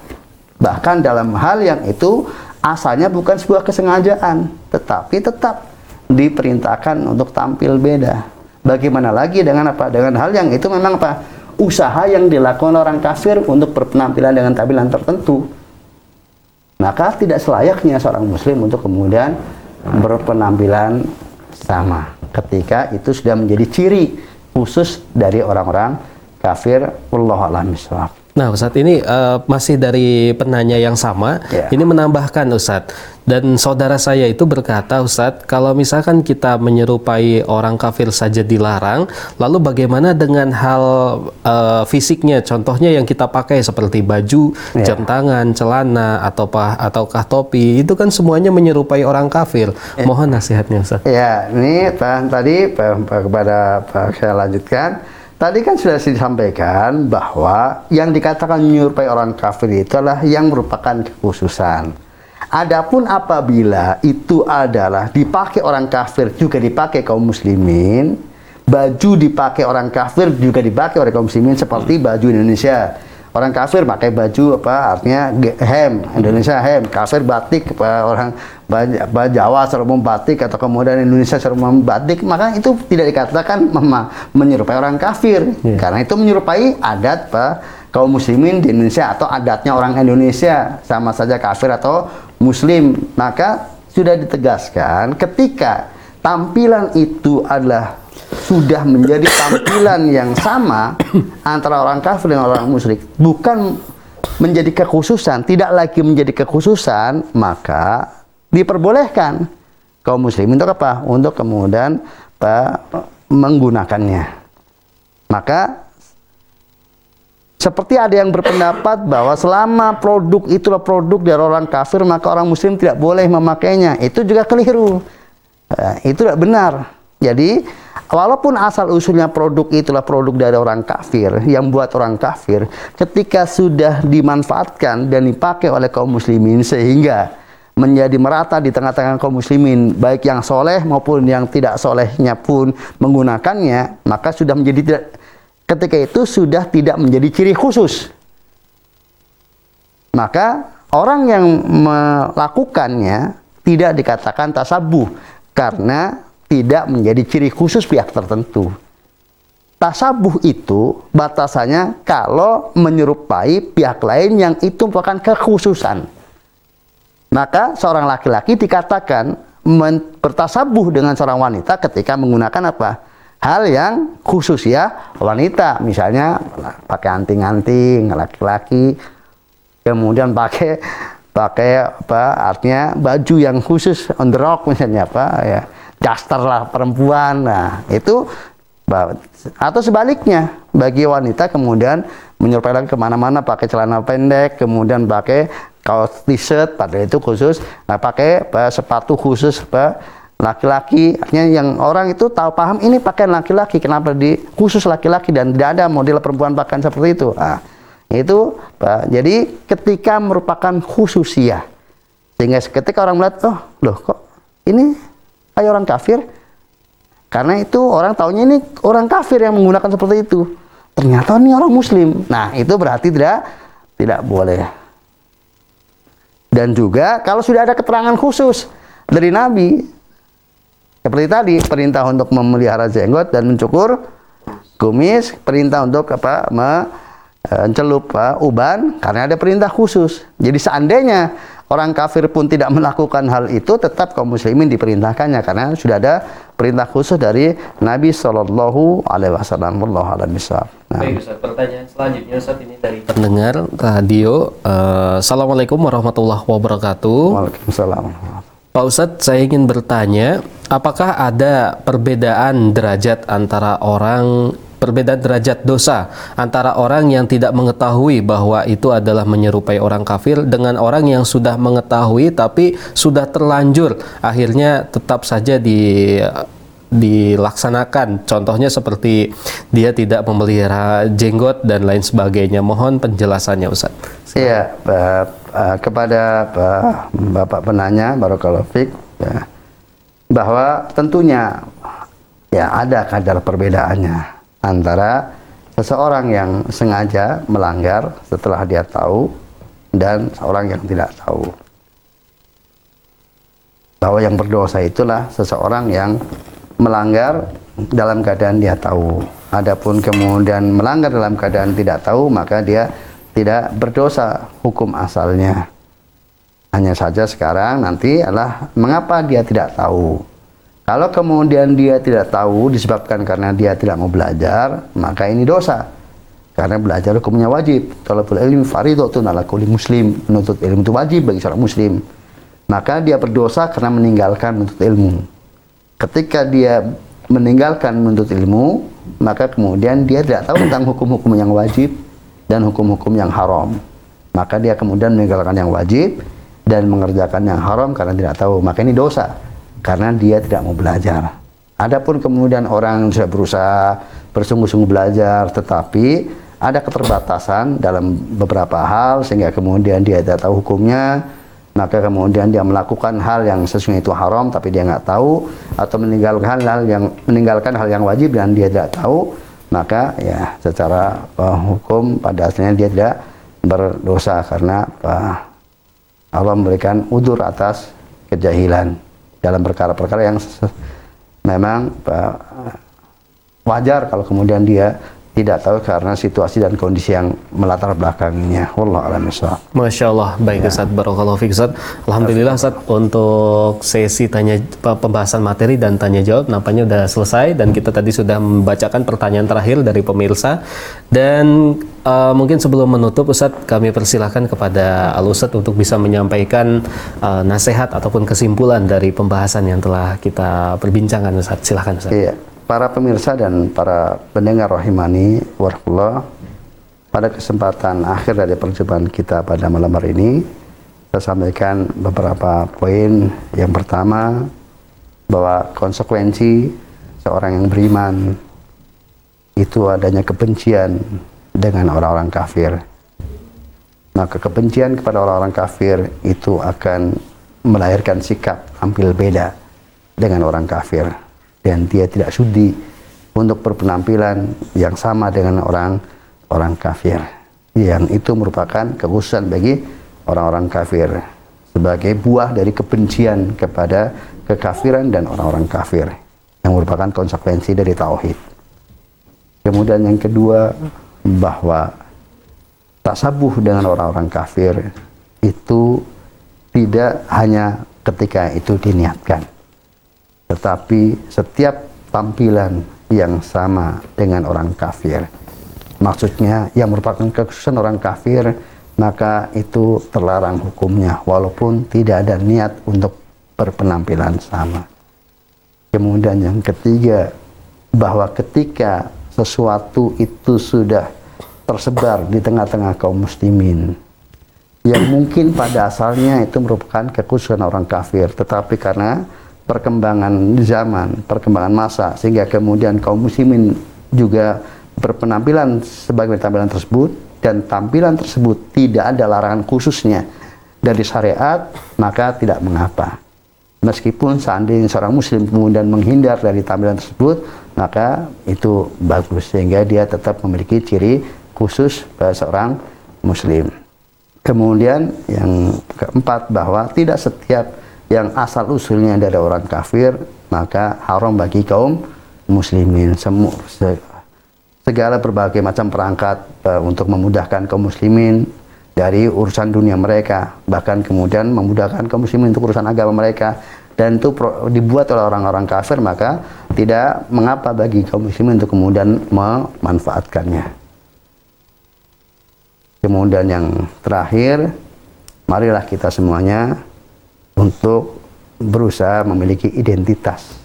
Bahkan dalam hal yang itu asalnya bukan sebuah kesengajaan, tetapi tetap diperintahkan untuk tampil beda. Bagaimana lagi dengan apa? Dengan hal yang itu memang apa? Usaha yang dilakukan orang kafir untuk berpenampilan dengan tampilan tertentu. Maka tidak selayaknya seorang muslim untuk kemudian berpenampilan sama ketika itu sudah menjadi ciri khusus dari orang-orang kafir wallahu a'lam. Nah, Ustadz ini eh, masih dari penanya yang sama. Ya. Ini menambahkan Ustadz. Dan saudara saya itu berkata, Ustadz, kalau misalkan kita menyerupai orang kafir saja dilarang, lalu bagaimana dengan hal eh, fisiknya? Contohnya yang kita pakai seperti baju, Ya. jam tangan, celana, atau ataukah topi, itu kan semuanya menyerupai orang kafir. Mohon nasihatnya, Ustadz. Ya, ini Pak, tadi kepada Pak saya lanjutkan. Tadi kan sudah disampaikan bahwa yang dikatakan menyerupai orang kafir itu adalah yang merupakan kekhususan. Adapun apabila itu adalah dipakai orang kafir juga dipakai kaum muslimin, baju dipakai orang kafir juga dipakai oleh kaum muslimin seperti baju Indonesia. Orang kafir pakai baju apa artinya hem Indonesia hem kafir batik apa, orang Jawa secara umum batik atau kemudian Indonesia secara umum batik maka itu tidak dikatakan menyerupai orang kafir Iya. karena itu menyerupai adat apa, kaum muslimin di Indonesia atau adatnya orang Indonesia sama saja kafir atau muslim maka sudah ditegaskan ketika tampilan itu adalah sudah menjadi tampilan yang sama antara orang kafir dan orang musyrik bukan menjadi kekhususan tidak lagi menjadi kekhususan maka diperbolehkan kaum muslimin untuk apa? Untuk kemudian Pak menggunakannya. Maka seperti ada yang berpendapat bahwa selama produk itulah produk dari orang kafir maka orang muslim tidak boleh memakainya. Itu juga keliru. Eh, itu tidak benar. Jadi walaupun asal usulnya produk itulah produk dari orang kafir yang buat orang kafir, ketika sudah dimanfaatkan dan dipakai oleh kaum muslimin sehingga menjadi merata di tengah-tengah kaum muslimin baik yang soleh maupun yang tidak solehnya pun menggunakannya maka sudah menjadi tidak ketika itu sudah tidak menjadi ciri khusus. Maka orang yang melakukannya tidak dikatakan tasabuh karena tidak menjadi ciri khusus pihak tertentu. Tasabuh itu batasannya kalau menyerupai pihak lain yang itu merupakan kekhususan. Maka seorang laki-laki dikatakan bertasabuh dengan seorang wanita ketika menggunakan apa? Hal yang khusus ya wanita. Misalnya pakai anting-anting laki-laki. Kemudian pakai pakai apa artinya baju yang khusus on the rock misalnya apa ya daster lah perempuan. Nah itu atau sebaliknya bagi wanita kemudian menyerupai lagi ke mana-mana pakai celana pendek kemudian pakai kaos t-shirt pada itu khusus. Nah pakai apa, sepatu khusus apa laki-laki artinya yang orang itu tahu paham ini pakaian laki-laki kenapa di khusus laki-laki dan tidak ada model perempuan pakaian seperti itu. Nah, itu jadi ketika merupakan khususiah sehingga ketika orang melihat oh loh kok ini kayak orang kafir? Karena itu orang tahunya ini orang kafir yang menggunakan seperti itu. Ternyata ini orang muslim. Nah itu berarti tidak tidak boleh. Dan juga kalau sudah ada keterangan khusus dari Nabi seperti tadi, perintah untuk memelihara jenggot dan mencukur kumis, perintah untuk apa? mencelup uh, uban karena ada perintah khusus. Jadi seandainya orang kafir pun tidak melakukan hal itu, tetap kaum muslimin diperintahkannya karena sudah ada perintah khusus dari Nabi Shallallahu Alaihi Wasallam. Allah Nah. Baik Ustaz, pertanyaan selanjutnya Ustaz ini dari pendengar radio. Uh, Assalamualaikum warahmatullahi wabarakatuh. Waalaikumsalam. Pak Ustadz, saya ingin bertanya, apakah ada perbedaan derajat antara orang perbedaan derajat dosa antara orang yang tidak mengetahui bahwa itu adalah menyerupai orang kafir dengan orang yang sudah mengetahui tapi sudah terlanjur akhirnya tetap saja di dilaksanakan. Contohnya seperti dia tidak memelihara jenggot dan lain sebagainya. Mohon penjelasannya Ustaz. Iya, uh, kepada uh, Bapak penanya Barakallahu Fik ya, bahwa tentunya ya ada kadar perbedaannya antara seseorang yang sengaja melanggar setelah dia tahu dan seorang yang tidak tahu. Bahwa yang berdosa itulah seseorang yang melanggar dalam keadaan dia tahu. Adapun kemudian melanggar dalam keadaan tidak tahu, maka dia tidak berdosa hukum asalnya. Hanya saja sekarang nanti adalah mengapa dia tidak tahu. Kalau kemudian dia tidak tahu disebabkan karena dia tidak mau belajar, maka ini dosa. Karena belajar hukumnya wajib. Talabul ilmi faridatun ala kulli muslim. Menuntut ilmu itu wajib bagi seorang muslim. Maka dia berdosa karena meninggalkan menuntut ilmu. Ketika dia meninggalkan menuntut ilmu, maka kemudian dia tidak tahu tentang hukum-hukum yang wajib dan hukum-hukum yang haram. Maka dia kemudian meninggalkan yang wajib dan mengerjakan yang haram karena tidak tahu. Maka ini dosa karena dia tidak mau belajar. Adapun kemudian orang sudah berusaha bersungguh-sungguh belajar tetapi ada keterbatasan dalam beberapa hal sehingga kemudian dia tidak tahu hukumnya maka kemudian dia melakukan hal yang sesungguhnya itu haram tapi dia nggak tahu atau meninggalkan hal yang meninggalkan hal yang wajib dan dia tidak tahu maka ya secara uh, hukum pada asalnya dia tidak berdosa karena uh, Allah memberikan udur atas kejahilan dalam perkara-perkara yang memang uh, wajar kalau kemudian dia tidak tahu karena situasi dan kondisi yang melatar belakanginya. Wallah a'lam. Masya Allah, baik Ustaz, Barakallahu Fik Ustaz. Alhamdulillah Ustaz, untuk sesi tanya pembahasan materi dan tanya jawab nampaknya sudah selesai dan kita tadi sudah membacakan pertanyaan terakhir dari pemirsa dan uh, mungkin sebelum menutup Ustaz, kami persilahkan kepada Al Ustaz untuk bisa menyampaikan uh, nasihat ataupun kesimpulan dari pembahasan yang telah kita perbincangkan Ustaz. Silahkan Ustaz. Iya, para pemirsa dan para pendengar rahimani warahmatullah. Pada kesempatan akhir dari perjumpaan kita pada malam hari ini saya sampaikan beberapa poin. Yang pertama bahwa konsekuensi seorang yang beriman itu adanya kebencian dengan orang-orang kafir. Maka kebencian kepada orang-orang kafir itu akan melahirkan sikap tampil beda dengan orang kafir dan dia tidak sudi untuk berpenampilan yang sama dengan orang orang kafir yang itu merupakan kekhususan bagi orang-orang kafir sebagai buah dari kebencian kepada kekafiran dan orang-orang kafir yang merupakan konsekuensi dari tauhid. Kemudian yang kedua bahwa tasabuh dengan orang-orang kafir itu tidak hanya ketika itu diniatkan tetapi setiap tampilan yang sama dengan orang kafir. Maksudnya yang merupakan kekhususan orang kafir maka itu terlarang hukumnya walaupun tidak ada niat untuk berpenampilan sama. Kemudian yang ketiga bahwa ketika sesuatu itu sudah tersebar di tengah-tengah kaum muslimin yang mungkin pada asalnya itu merupakan kekhususan orang kafir. Tetapi karena perkembangan zaman, perkembangan masa sehingga kemudian kaum muslimin juga berpenampilan sebagai tampilan tersebut dan tampilan tersebut tidak ada larangan khususnya dari syariat maka tidak mengapa. Meskipun seandainya seorang muslim kemudian menghindar dari tampilan tersebut maka itu bagus sehingga dia tetap memiliki ciri khusus pada seorang muslim. Kemudian yang keempat bahwa tidak setiap yang asal usulnya dari orang kafir maka haram bagi kaum muslimin. Semua segala berbagai macam perangkat uh, untuk memudahkan kaum muslimin dari urusan dunia mereka. Bahkan kemudian memudahkan kaum muslimin untuk urusan agama mereka. Dan itu dibuat oleh orang-orang kafir maka tidak mengapa bagi kaum muslimin untuk kemudian memanfaatkannya. Kemudian yang terakhir marilah kita semuanya untuk berusaha memiliki identitas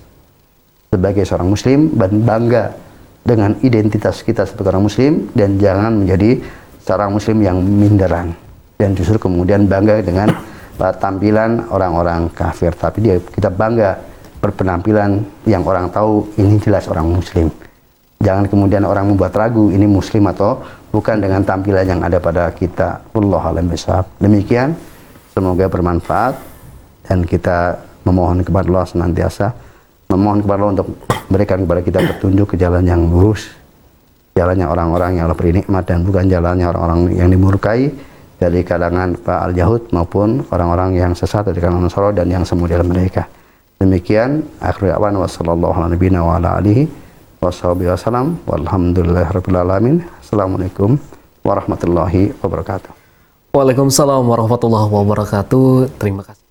sebagai seorang muslim dan bangga dengan identitas kita sebagai orang muslim dan jangan menjadi seorang muslim yang minderan dan justru kemudian bangga dengan tampilan orang-orang kafir. Tapi dia kita bangga berpenampilan yang orang tahu ini jelas orang muslim. Jangan kemudian orang membuat ragu ini muslim atau bukan dengan tampilan yang ada pada kita Allah alam demikian semoga bermanfaat dan kita memohon kepada Allah senantiasa memohon kepada Allah untuk berikan kepada kita petunjuk ke jalan yang lurus jalannya orang-orang yang lebih nikmat dan bukan jalannya orang-orang yang dimurkai dari kalangan Pak Al-Yahud maupun orang-orang yang sesat dari kalangan Nasara dan yang semua mereka. Demikian akhir awan wa sallallahu ala nabiyina wa ala alihi wa sahbihi wasallam walhamdulillahirabbil alamin. Assalamualaikum warahmatullahi wabarakatuh. Waalaikumsalam warahmatullahi wabarakatuh. Terima kasih.